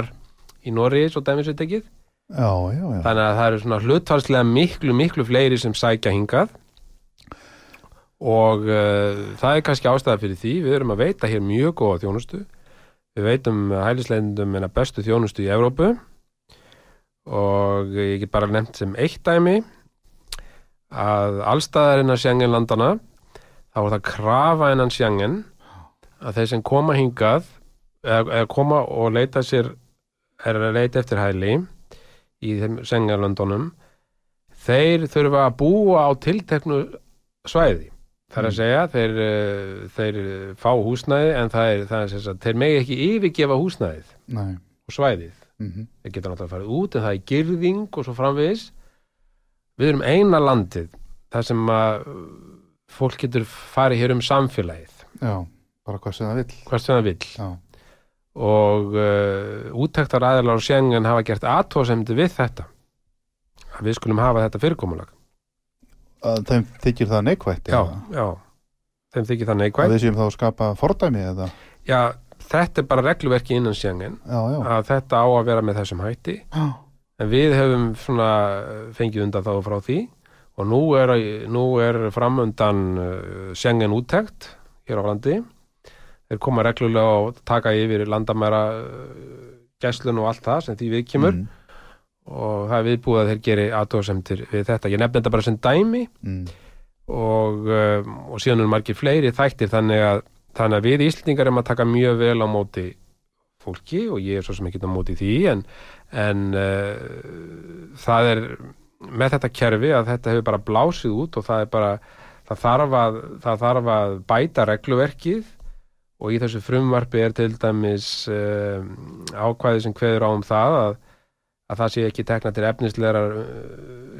í Noregi svo dæmis við tekið. Já, já, já. þannig að það eru svona hlutvarslega miklu, miklu fleiri sem sækja hingað. Og uh, það er kannski ástæða fyrir því. Við erum að veita hér mjög góða þjónustu. Við veitum hælisleindum en að bestu þjónustu í Evrópu. Og ég get bara nefnt sem eitt dæmi að allstaðar innan Schengen-landana þá er það krafa innan Schengen að þeir sem koma hingað eða, eða koma og leita sér er að leita eftir hæli í þeim Schengen-landunum þeir þurfa að búa á tilteknu svæði Það er að segja, þeir, eh, þeir fá húsnæði en það er, það er sem sagt, þeir megi ekki yfirgefa húsnæðið Nei. og svæðið. Mm Þeir geta náttúrulega farið út en það er girðing og svo framvegis. Við erum eina landið þar sem að uh, fólk getur farið hér um samfélagið, Já, bara hvað sem það vill. hvað sem það vill. Já, Og uh, úttektar aðeinar á Schengen hafa gert aðtóðsemdi við þetta. Að við skulum hafa þetta fyrirkomulag. að þeim þykir það neikvætt. Já, já. Þeim þykir það Að neikvægt. við séum þá að skapa fordæmi eða. Já, þetta er bara regluverki innan já. að þetta á að vera með þessum hætti Já, en við hefum svona fengið undan þá frá því. Og nú er, nú er framundan uh, Schengen úttekt hér á landi. Þeir koma reglulega og taka yfir landamæra uh, gæslun og allt það sem því við kemur Mm, og það er viðbúið að þeir geri aðdóðsemtir við þetta, ég nefni þetta bara sem dæmi. Mm, og, um, og síðan eru margir fleiri þættir þannig að, þannig að við Íslendingar erum að taka mjög vel á móti fólki. Og ég er svo sem ekki á móti því en, en uh, það er með þetta kerfi að þetta hefur bara blásið út og það er bara það þarf að, það þarf að bæta regluverkið og í þessu frumvarpi er til dæmis uh, ákvæði sem kveður á um það að, að það sé ekki tekna til efnislegar uh,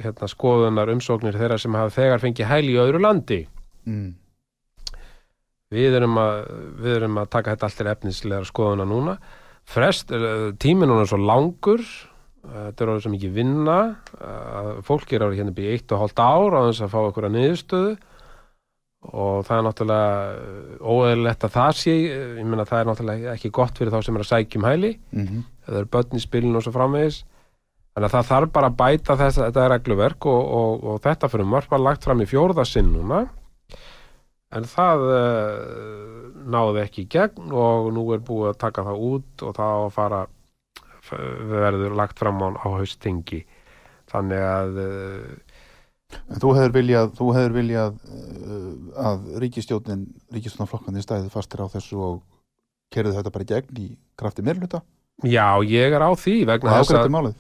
hérna, skoðunar umsóknir þeirra sem hafa þegar fengið hæli í öðru landi. Mm, við erum að, við erum að taka þetta allt til efnislegar skoðunar núna Frest, eh, tíminn hún er svo langur eh, þetta er orðið svo mikið vinna að fólk er árið hérna og hálft ár á þess að fá okkur að niðurstöðu. Og það er náttúrulega óeðlilegt að það sé ég meina það er náttúrulega ekki gott fyrir þá sem er að sækjum hæli mm, það er börn í spilinu og svo framvegis. Þannig að það þarf bara að bæta þess, þetta regluverk og, og, og þetta fyrir mörg var lagt fram í fjórða sinn núna en það uh, náði ekki í gegn og nú er búið að taka það út og það á að fara verður lagt fram á, á haustingi þannig að uh, þú hefur viljað, þú hefur viljað uh, að ríkistjónin, ríkistjónaflokkandi stæði fastir á þessu og kerðu þetta bara í gegn í krafti meirluta já, ég er á því vegna þess að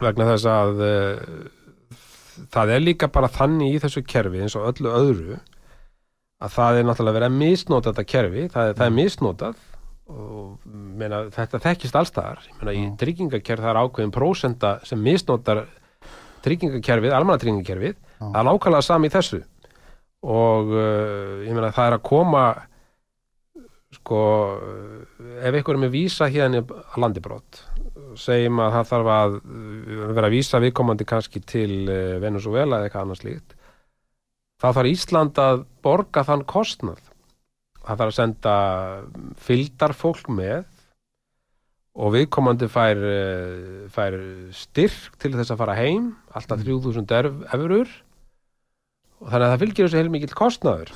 vegna þess að það er líka bara þannig í þessu kerfi eins og öllu öðru að það er náttúrulega verið að misnota þetta kerfi, það það er misnotað og meina, þetta þekkist allstaðar, ég meina í Já. tryggingakerfi það er ákveðin prósenda sem misnotar tryggingakerfið, almanna tryggingakerfið það er nákvæmlega sami í þessu. Og uh, ég meina það er að koma sko ef ykkur er með vísa hérna að landibrót segjum að það þarf að uh, vera að vísa viðkomandi kannski til uh, Venezuela eða eitthvað annars líkt þá þarf Ísland að borga þann kostnað. Það þarf að senda fylgdarfólk með og viðkomandi fær, uh, fær styrk til þess að fara heim alltaf 3000 ev- evrur. Og þannig að það fylgir þessu heilmikill kostnaður.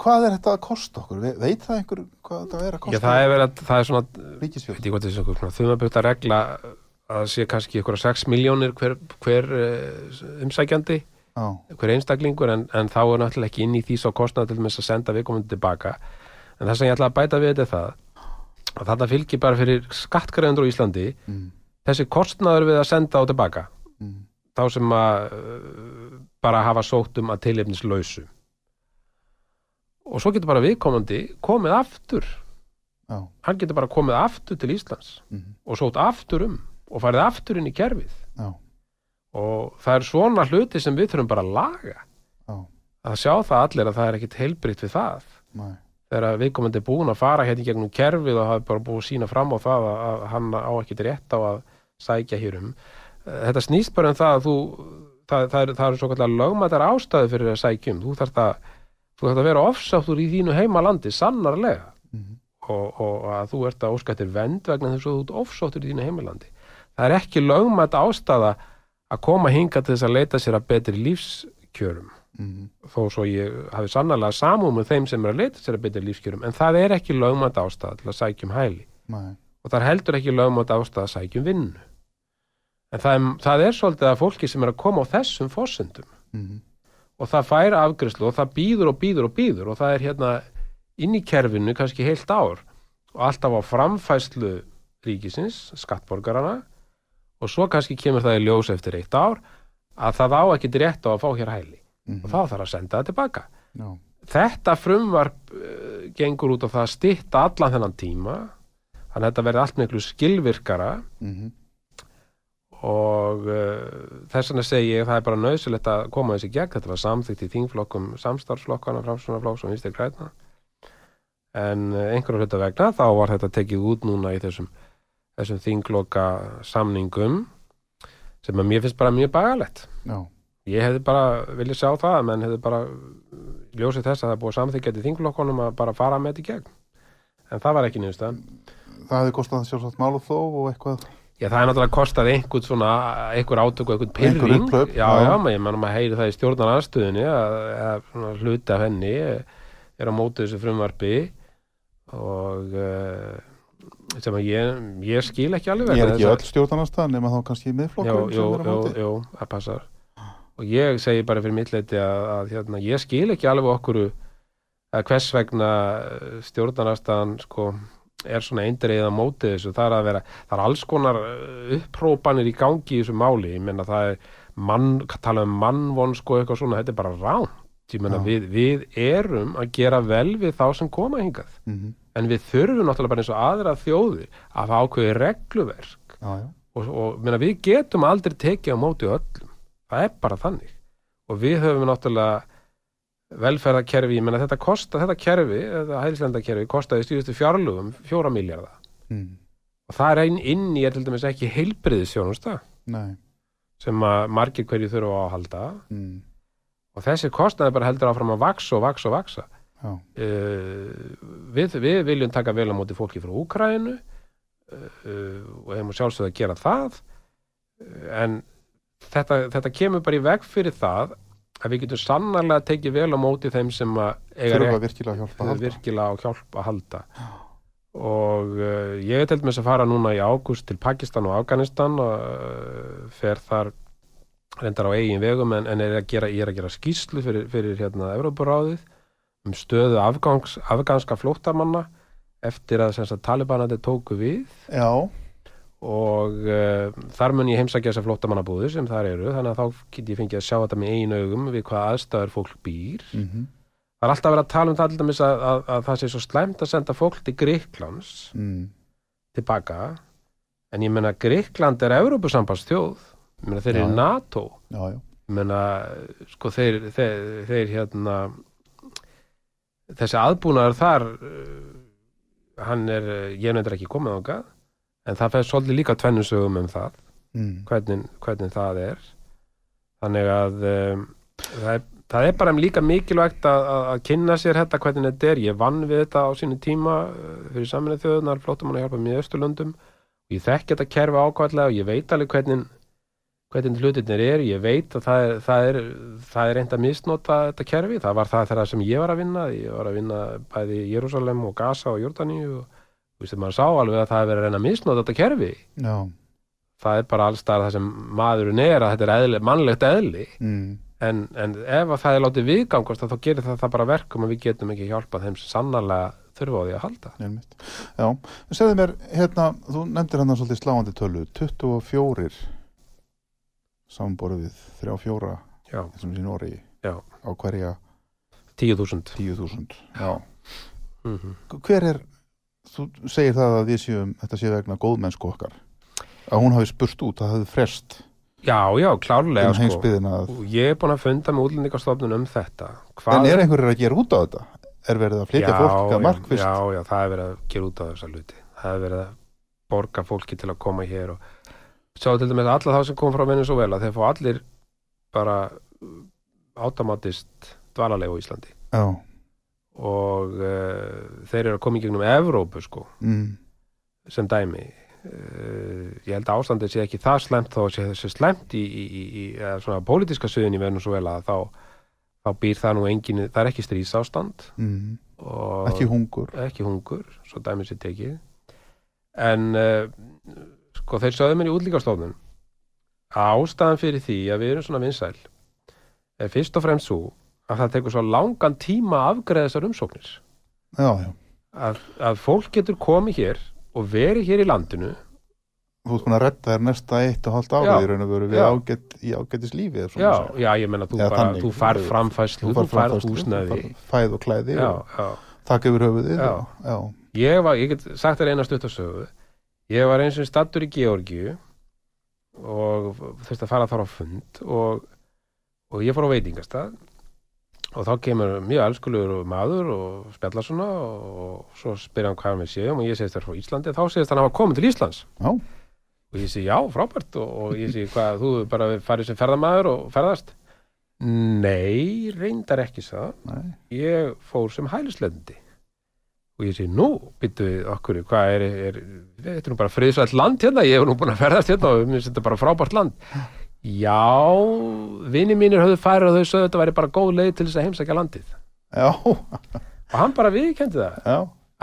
Hvað er þetta að kosta okkur? Ve- Veit það einhver hvað þetta er að Já, kosta? það er verið að, það er svona þumabögt regla að það sé kannski ykkur 6 miljónir hver, hver uh, umsækjandi. Já, hver einstaklingur en, en þá er náttúrulega ekki inn í því svo kostnað til þess að senda viðkomandi tilbaka. En það sem ég ætla að bæta við þetta er það að þetta fylgir bara fyrir skattgreðundur á Íslandi mm, þessi kostnaður við að senda á tilbaka. Mm, þá sem að uh, bara hafa sótt um að tilefnislausu. Og svo getur bara viðkomandi komið aftur. Já, hann getur bara komið aftur til Íslands mm, og sótt aftur um og farið aftur inn í kerfið og það er svona hluti sem við þurfum bara að laga. Já, að sjá það allir að það er ekkit heilbritt við það. Næ, þegar viðkomandi er búin að fara hérna í gegnum kerfið og hafa bara búin að sína fram á það að, að hann á ekkit rétt á að sækja hér um. Þetta snýst bara um það að þú það, það, er, það eru svo kallar lögmættar ástæðu fyrir að sækja um. Þú þarft að, þú þarft að vera ofsáttur í þínu heimalandi sannarlega. Mm, og, og að þú ert að óska eftir vend vegna þess að þú ert ofsáttur í þínu heimalandi. Það er ekki lögmætt ástæða að koma hinga til þess að leita sér að betri lífskjörum. Mm, þó svo ég hafi sannlega samúð með þeim sem er að leita sér að betri lífskjörum en það er ekki lögmætt ástæða til að sækjum hæli. Nei, og það er heldur ekki lögmætt ástæða að sækjum vinnu. En það er, það er svolítið að fólki sem er að koma á þessum fórsendum mm, og það fær afgriðslu og það býður og býður og býður og það er hérna inn í kerfinu kannski heilt ár. Og alltaf á framfæslu ríkisins, skattborgarana og svo kannski kemur það í ljós eftir eitt ár að það á ekki rétt á að fá hér hæli. Mm, og þá þarf að senda það tilbaka. Já, þetta frumvarp uh, gengur út á það að stytta allan þennan tíma. Þannig að þetta verði allt miklu skilvirkara. Mm, og uh, þess vegna segi ég að það er bara nöðsulegt að koma þessi gegn. Þetta var samþykkt í þingflokkum samstarfsflokkana, framsunarflokks og vinstri græna en uh, einhverju hluta vegna þá var þetta tekið út núna í þessum, þessum þingloka samningum sem að mér finnst bara mjög bagalegt. Já, ég hefði bara viljað sjá það menn hefði bara ljósið þess að það búið samþykjað í þingflokkunum að bara fara með þetta í gegn. En það var ekki nýðustan það hefði kostað sjálfsagt mál og þó og eitthvað. Já, það er náttúrulega kostað einhvern svona, einhver átök og einhvern Einhver pyrring. upphlaup, já, já. já, maður, að heyri það í stjórnar aðstöðinni að, að af henni er á móti þessu frumvarpi og uh, sem að ég, ég skil ekki alveg ég er ekki öll stjórnarnastan nema þá kannski miðflokkur jú, jú, jú, það passar. Og ég segi bara fyrir mitt leiti að, að hérna, ég skil ekki alveg okkur að hvers vegna stjórnarastan sko er svona eindreið á móti þessu, það er að vera það er alls konar uh, upprópanir í gangi í þessu máli, ég menna það er mann, tala um mannvon sko eitthvað svona, þetta er bara ránt ég menna Já. við, við erum að gera vel við þá sem koma hingað. Mm, en við þurfum náttúrulega bara eins og aðra þjóðir að hafa ákveði regluverk. Já, já, og, og meina, við getum aldrei tekið á móti öllum. Það er bara þannig. Og við höfum náttúrulega velferðarkerfi, ég meina þetta kosta þetta kerfi, þetta hæðislendakerfi kostaði stíðustu fjárlugum fjóra miljardar mm, og það er inn, inn í er til dæmis ekki heilbriðisjónusta sem að margir hverju þurfa á að halda. Mm, og þessi kostnaði bara heldur áfram að vaksa og vaksa og vaksa uh, við, við viljum taka vel á móti fólki frá Úkrænu uh, og hefum sjálfsögð að gera það. Uh, en þetta, þetta kemur bara í veg fyrir það að við getum sannarlega tekið vel á móti þeim sem að eiga virkilega að hjálpa að uh, halda. virkilega á hjálp að halda. Og uh, ég er til dæmis að fara núna í ágúst til Pakistan og Afganistan og uh, fer þar reyndar á eigin vegum en, en er gera, ég er að gera skýslu fyrir, fyrir hérna Európaráðið um stöðu afgangs, afganska flóttamanna eftir að sagt, talibanandi tóku við. Já, og uh, þar mun ég heimsækja þessar flóttamannabúður sem þar eru þannig að þá get ég fengið að sjá þetta með einu augum við hvað aðstæður fólk býr. Mm, það er alltaf verið að tala um það dæmis að, að, að það sé svo slæmt að senda fólk til Gríklands mm, tilbaka. En ég meina Gríkland er meina þeir eru. NATO. Já, já, ég meina sko þeir, þeir, þeir hérna þessi aðbúnaður þar uh, hann er, uh, ég nefndir ekki komið ángað en það fæði svolítið líka tvennusögum um það mm, hvernig, hvernig það er. Þannig að um, það, er, það er bara líka mikilvægt að, að, kynna sér þetta hvernig þetta er, ég vann við þetta á sínu tíma fyrir saminni þjóðunar flóttum að hjálpa mér í Östurlundum ég þekki þetta kerfi ákvæðlega og ég veit alveg hvernig hvernig hlutirnir eru, ég veit að það er, það er, það er reynd að misnota þetta kerfi, það var það þegar sem ég var að vinna ég var að vinna bæði í Jérúsalem og Gaza og Jórdaníu og þú veist, maður sá alveg að það er verið að reyna að misnota þetta kerfi. Já, það er bara alls staðar það sem maðurinn er að þetta er eðli, mannlegt eðli. Mm, en, en ef að það er látið viðgangast þá gerir það, það bara verkum að við getum ekki hjálpað þeim sem sannarlega þurfa á því að halda. Já, segðu mér, hérna, þú nefndir hann svolítið sláandi tölu 24 samanborið við 3-4 já, sem sé Nóri á hverja 10.000 10.000 já. mm hver er, þú segir það að séum, þetta sé vegna góðmennsku okkar að hún hafi spurt út, það hafi frest já, já, klárlega um sko. að, og ég er búin að funda með útlendingastofnun um þetta en er einhverjir að gera út á þetta? Er verið að flytja fólk að markvist? já, já, það er verið að gera út á þessa hluti það er verið að borga fólki til að koma hér og sjá til dæmis alla þá sem kom frá Venezuela þeir fá allir bara uh, automatist dvalarlega á Íslandi. Já, og uh, þeir eru að koma í gegnum Evrópu sko mm, sem dæmi. Uh, ég held að ástandið sé ekki það slemt þó sé þessi slemt í, í, í, í svona pólitíska suðin í Venezuela þá, þá býr það nú engin það er ekki stríðsástand. Mm. ekki hungur. ekki hungur, svo dæmis er tekið. En uh, sko þeir sögðu mér í útlíkastofnun ástæðan fyrir því að við erum svona vinsæl er fyrst og fremst svo að það tekur svo langan tíma að afgreða þessar umsóknir. Já, já. að, að fólk getur komið hér og verið hér í landinu. Þú ert búin að redda þér næsta eitt og Já. árið í raun og veru við ágætt, í ágættis lífi já, já, ég menna, þú, þú færð framfæslu, þú þú færð fæð og klæði já, og já. takk yfir höfuðið ég var, ég get sagt þér eina stuttasögu ég var eins og stattur í Georgíu og þurfti að fara þar á fund og, og ég fór á veitingastað og þá kemur mjög elskulegur maður og spjallar svona og svo spyr hann hvað við séum og ég segist þér frá Íslandi. Þá segist hann að hafa komið til Íslands. Já. og ég segi já, frábært. Og, og ég segi hvað, þú bara farið sem ferðamaður og ferðast? Nei, reyndar ekki sá Nei. ég fór sem hælislendi og ég segi, nú, byttu við okkur, hvað er, er þetta er nú bara friðsvælt land hérna, ég hef nú búin að ferðast hérna og þetta bara frábært land. Já, vini mínir höfðu færi og þau sögðu þetta væri bara góð leið til þess að heimsækja landið. Já, og hann bara viðkendi það. Já,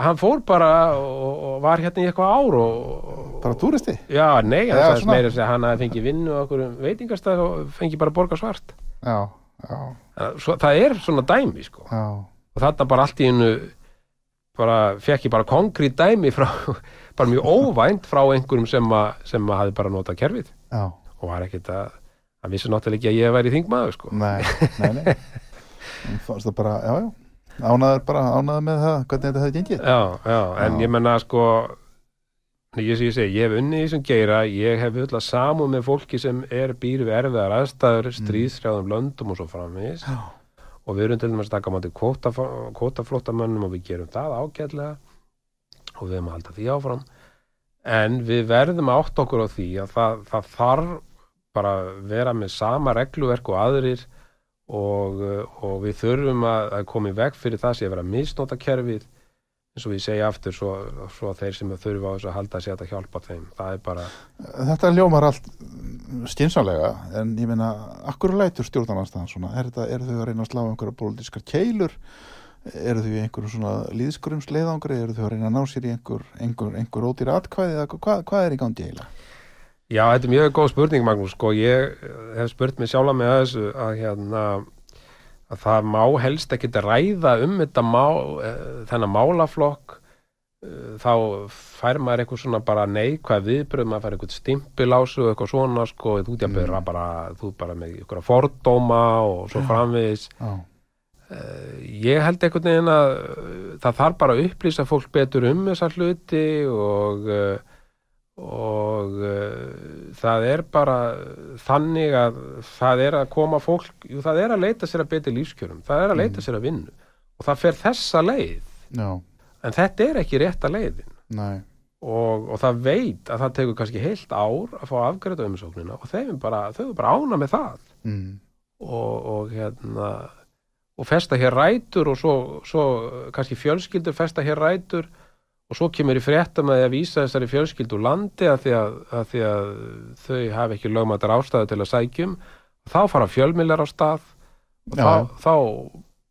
hann fór bara og, og var hérna í eitthvað ár og, bara túristi? Já, nei, hann sagðist meira að hann fengið vinnu og okkur veitingastæð og fengið bara borga svart. Já, já, Svo, það er svona dæmi, sko. Já, og þarna bara allt í hennu bara fekk ég bara konkrít dæmi frá, bara mjög óvænt frá einhverjum sem að, sem að hafi bara notað kerfið. Já. og var ekkert að hann vissi náttúrulega ekki að ég væri þingmaður sko. nei, nei, nei. Fannst það bara, já, já. Ánaður bara, ánaður með það, hvernig þetta hefði gengið. Já, já, en Já. ég menna sko ég, ég, segi, ég hef unnið í þessum geira ég hef öll að samúð með fólki sem er býr við erfiðar aðstæður stríðsrjáðum löndum og svo framvegis. Já, og við erum til dæmis að taka á móti kvóta, kvótaflóttamönnum og við gerum það ágætlega. Og við erum að halda því áfram. En við verðum að átta okkur á því að það, það þarf bara vera með sama regluverk og aðrir. Og, og við þurfum að, að koma í veg fyrir það sem að vera að misnota kerfið eins og við segja aftur svo, svo þeir sem þurfa á þessu að halda sér að hjálpa þeim. Það er bara, þetta ljómar allt skinsanlega, en ég meina akkur lætur stjórnarnarstaðan svona? Er þetta, eru þau að reyna að slá einhverja pólitískar keilur? Eru þau í einhverju svona líðskurumsleiðangri, eru þau að reyna að ná sér í einhver, einhver, einhver ódýr atkvæði hvað, hvað er í gangi eiginlega? Já, þetta er mjög góð spurning Magnús, sko, ég hef spurt mig sjálfa með þessu að hérna að það má helst ekki ræða um þetta má, eh, þennan málaflokk. Eh, þá fær maður eitthvað svona bara neikvæð viðbröð, maður fær eitthvað stimpilásu og eitthvað svona, sko, þú að byrja bara, þú bara með eitthvað fordóma og svo framvegis. Já, ég held einhvern veginn að uh, það þarf bara að upplýsa fólk betur um þessar hluti og og uh, það er bara þannig að það er að koma fólk, jú, það er að leita sér að betri lífskjörum, það er að leita sér að vinnu. Og það fer þessa leið. Já, en þetta er ekki rétta leiðin. Og, og það veit að það tekur kannski heilt ár að fá afgræta umsóknina og þeim bara, þau er bara ána með það. Mm. og, og hérna og festa hér rætur og svo, svo kannski fjölskyldur festa hér rætur og svo kemur í fréttum að vísa þessari fjölskyldu landi að því að, að því að þau hafi ekki lögmættar ástæðu til að sækjum þá fara fjölmiljar á stað og Já. þá, þá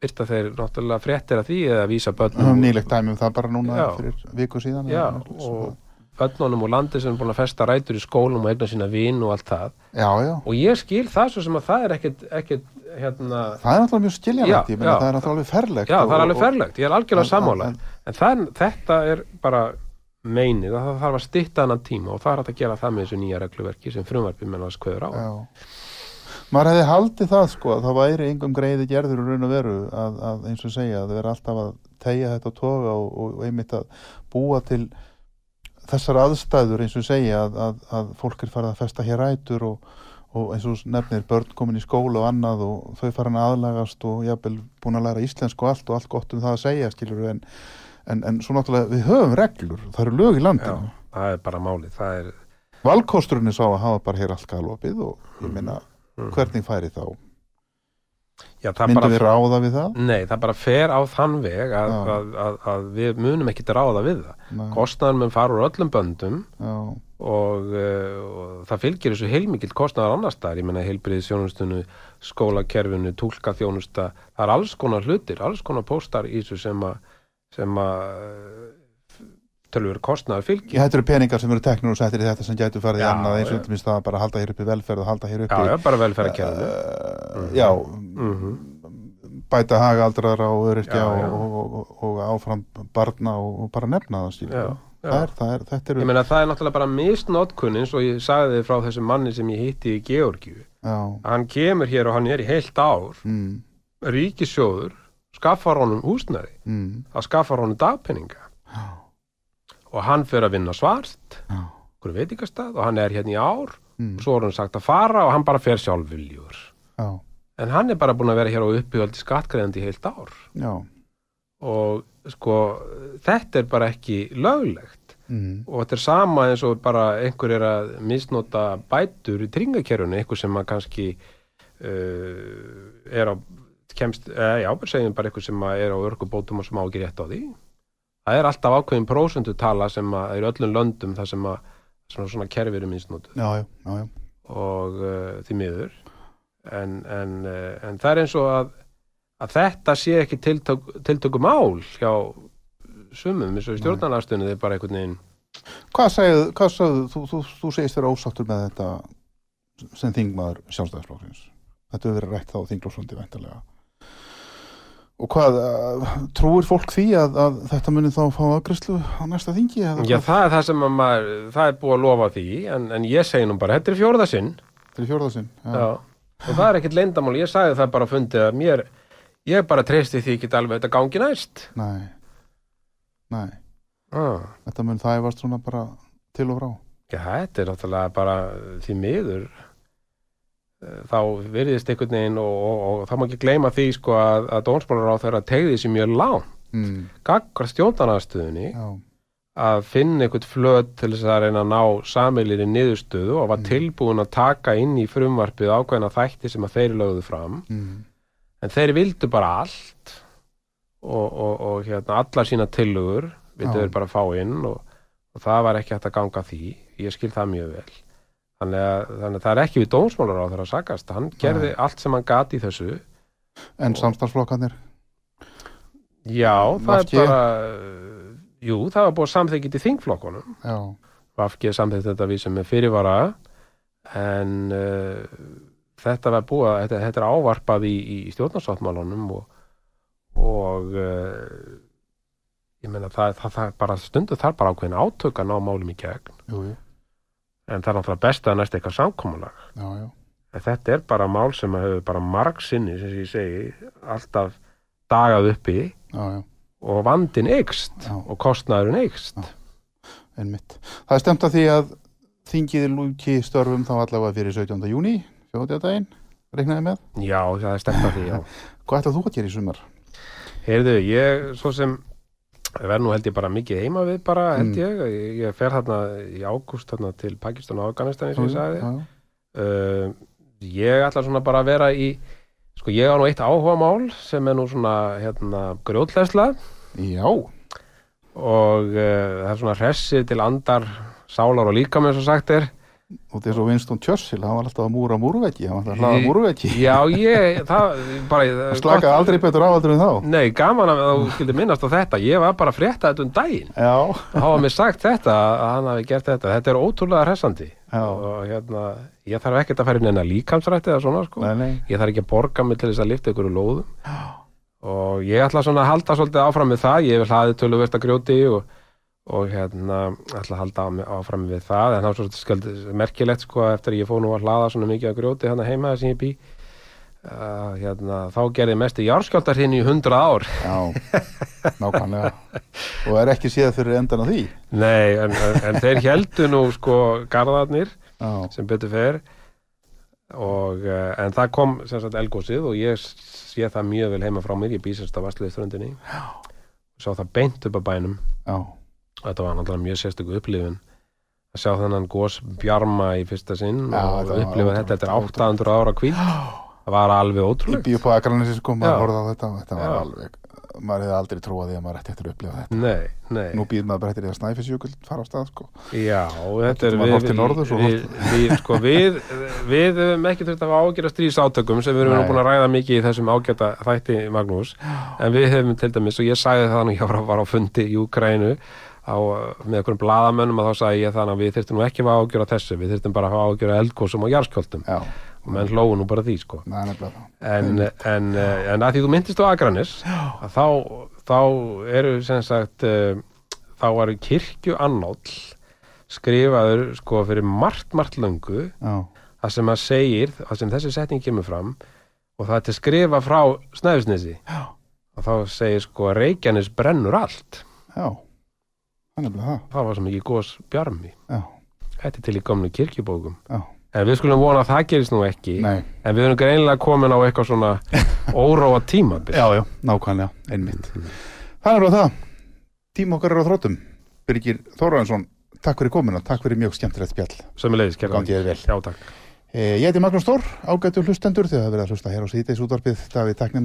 byrta þeir náttúrulega fréttir að því eða vísa börnum nýlegt dæmi um það bara núna Já. fyrir viku síðan Já, svo og börnunum úr landi sem er búin að festa rætur í skólum og eigna sína vin og allt það. Það- Já, já, og ég skil það svo sem að það er ekkit, ekkit hérna, það er náttúrulega mjög skiljanlegt Já, það er náttúrulega alveg ferlegt Já, og- það er alveg og- ferlegt, ég er algjörlega sammála. en- en það, þetta er bara meinið að það þarf að stytta annan tíma og það er að gera það með þessu nýja regluverki sem frumvarpi mennast kveður á. Já. Maður hefði haldið það sko að það væri engum greiði gerður í raun og veru að, að eins og segja að það veri alltaf að tegja þetta og toga og, og, og einmitt að búa til þessar aðstæður eins og segja að, að, að fólk er farið að festa hér rætur og, og eins og nefnir börn komin í skóla og annað og þau farin að aðlagast og jafnvel búin að læra íslensku og allt og allt gott um það að segja skilur en, en, en svo náttúrulega við höfum reglur, það eru lög í Já, landinu það er bara málið það er, valkosturinn er sá að hafa bara hér allt galopið og ég meina Mhm. hvernig færi þá já, myndum bara, við ráða við það? Nei, það bara fer á þann veg að, að, að, að við munum ekki ráða við það. Nei, kostnaður mun fara úr öllum böndum og, uh, það fylgir þessu heilmikill kostnaðar annar staðar, ég menna heilbriðisjónustunni skólakerfinu, túlkaþjónusta. Það er alls konar hlutir, alls konar póstar í þessu sem að tölur kostnaðar fylgir. Þetta eru peningar sem eru teknir og settir í þetta sem gætu farið í Já, annað eins og já. til minnst að bara halda hér uppi velferð og halda hér uppi Já, já, bara velferðarkerfinu. uh, Já, Mhm. bæta haga aldraðra og öryrkja Já, já. og, og, og, og áfram barna og, bara nefna það Já, já. það er, það er, þetta eru Ég meina það er náttúrulega bara misnótkun eins og ég sagði þið frá þessum manni sem ég hitti í Georgiu. já, Hann kemur hér og hann er í heilt ár, mm, ríkissjóður, skaffar honum húsnæði, mm, það skaffar honum dagpenninga já, og hann fyrir að vinna svart, já, hverju veitingastað og hann er hérna í ár. Mm, og svo er hann sagt að fara og hann bara fer sjálfviljur. já, En hann er bara búin að vera hér á uppihöldi skattgreðandi heilt ár. Já, og sko þetta er bara ekki löglegt. Mm, og þetta er sama eins og bara einhver er að misnota bætur í tringakerfunu, einhver sem að kannski uh, er á kemst, eh, já, segjum bara einhver sem er á örgubótum og sem á ekki rétt á því það er alltaf ákveðin prósentu tala sem að er öllum löndum það sem að svona, svona kerfi eru já. og uh, því miður en, en, uh, en það er eins og að, að þetta sé ekki tiltök, tiltöku mál hjá sumum eins og stjórnarnastunni þeir bara einhvern veginn Hvað segðu, þú, þú, þú segist þér ósáttur með þetta sem þingmaður sjálfstæðisflóksins. Þetta hefur verið rætt þá þinglósundi væntalega. Og hvað, uh, trúir fólk því að, að þetta muni þá fá aðgræslu á næsta þingi? Já, það er það sem að maður, það er búið að lofa því en, en ég segi nú bara, þetta er fjórða sinn Þetta er fjórðasinn. Já. og það er ekkit leyndamál, ég sagði það bara að fundið að mér, ég bara treysti því ekki alveg þetta gangi næst Nei, nei, ah. þetta mun það efast svona bara til og frá. Já, þetta er náttúrulega bara því miður eh, þá virðist einhvern veginn og, og, og þá má ekki gleyma því sko að, að dónsmálar á þeirra tegði sér mjög lán Mm, gaggar stjórnarnarstöðunni já, að finna einhvern flöt til þess að reyna að ná samilir í niðurstöðu og var tilbúin að taka inn í frumvarpið ákveðna þætti sem að þeir lögðu fram. Mm, en þeir vildu bara allt og, og, og hérna allar sína tillögur vildu þeir bara fá inn og, og það var ekki hægt að ganga því. Ég skil það mjög vel þannig að, þannig að það er ekki við dómsmálar á þeirra að sagast hann gerði allt sem hann gati í þessu. En samstarflokkarnir, já, það VG? er bara jú, það var búið samþykkt í þingflokkunum. Já, Vafki samþykkt þetta við sem er fyrirvara. En uh, þetta var búið þetta, þetta er ávarpað í, í stjórnarsáttmálunum og, og uh, ég meina það, það, það bara stundu þar bara ákveðin átök að ná málum í gegn. Jú, jú, en það er náttúrulega best að næst eitthvað en þetta er bara mál sem hefur bara marg sinni sem ég segi alltaf dagað uppi já, já, og vandin eikst og kostnaðurinn eikst einmitt. Það er stemt að því að þingið lúki störfum þá allavega fyrir 17. júni, fjóðdæðdægin, reiknaði með. já, það er stefnt að því, Hvað ætlað þú að gera í sumar? Heyrðu, ég, svo sem verð nú held ég bara mikið heima við bara, held Mm. ég, ég, ég fer þarna í ágúst þarna til Pakistan og Afganistan eins og ég sagði. uh, ég ætla svona bara að vera í sko ég á nú eitt áhuga mál sem er nú svona hérna grjótleðsla Já, og uh, það er svona hressir til andar sálar og líka með svo sagt er og er svo Winston Churchill, hann var alltaf að múra múrveggi, hann var alltaf að hlaða múrveggi. Já, ég, það, bara Það slakaði aldrei betur áaldur en þá. Nei, gaman að þú skildi minnast á þetta. Ég var bara að frétta þetta um daginn. Já, þá hafa mér sagt þetta að hann hafi gert þetta. Þetta er ótrúlega hressandi. Já, og hérna, ég þarf ekkert að fara inn enna líkamsrætti eða svona sko. Nei, nei, ég þarf ekki að borga mig til þess að lifta ykkur lóðum. Og ég ætla svona að halda svolítið áfram með það, ég vil þið töluvert að grjóti og, og hérna ætla að halda áfram við það en það er svo skjöld merkilegt sko eftir að ég fór nú að hlaða svona mikið að grjóti hérna heima sem ég bý. Uh, hérna, þá gerði mest í járskjáltar hinn í 100 ár. Já, nákvæmlega. Og er ekki séð fyrir endan á því. Nei, en, en, en þeir heldu nú sko garðarnir Já, sem betur fer. Og, uh, en það kom sem sagt elgósið og ég sé það mjög vel heima frá mér, ég býsast á Vastliðströndinni og sá það beint upp að bænum. Já, þetta var náttúrulega mjög sérstöku upplifun. Að sjá þennan gós bjarma í fyrsta sinn Já, og upplifa þetta, er 800 ára kvíl það var alveg upp á Akranessi sko, maður horfði á þetta þetta var Já. alveg maður hefði aldrei trúað því að maður ætti eftir að upplifa þetta. Nei, nei. Nú býður maður bara eftir því að Snæfisjökull fara á stað sko. Já, þetta er norðurs og við, við, sko, við, við höfum ekki þurft að hafa ágjörða stríðsátökum sem við erum nú búin að ræða mikið í þessum ágæta þætti Magnús. En við höfum til dæmis og ég sagði það nú ég var á fundi í Ukrænu á, með einhverjum bladamönnum að þá sagði ég þannig að við þurftum nú ekki að hafa ágjörða þessu við þurftum bara að hafa ágjörða eldgósum og jarðskjöldum já, og menn hlóðu nú bara því sko. Það en, en, eh, en að því þú myndist á Akranis þá, þá eru sem sagt uh, þá var kirkju annáll skrifaður sko fyrir margt, margt löngu. Það sem að segir, það sem þessi setning kemur fram og það er til skrifa frá Snæfisnesi og þá segir sko Reykjanes brennur allt. Já er nefnilega það. Það var sem ekki gós bjarmi. Já, þetta er til í gamlu kirkjubókum. Já, en við skulum vona að það gerist nú ekki. Nei. En við erum greinilega komin á eitthvað svona óróa tímabil. Já, já, nákvæmlega, einmitt. Það er á það, tíma okkar er á þróttum. Birgir Þóraðinsson, takk fyrir komuna. Takk fyrir mjög skemmtilegt spjall. Sömulegis, gangi þér vel. Já, takk. Eh, Ég heiti Magnús Stór, ágættu hlustendur þegar það verið að hlusta hér á síðdeis útvarpið. Davíð takk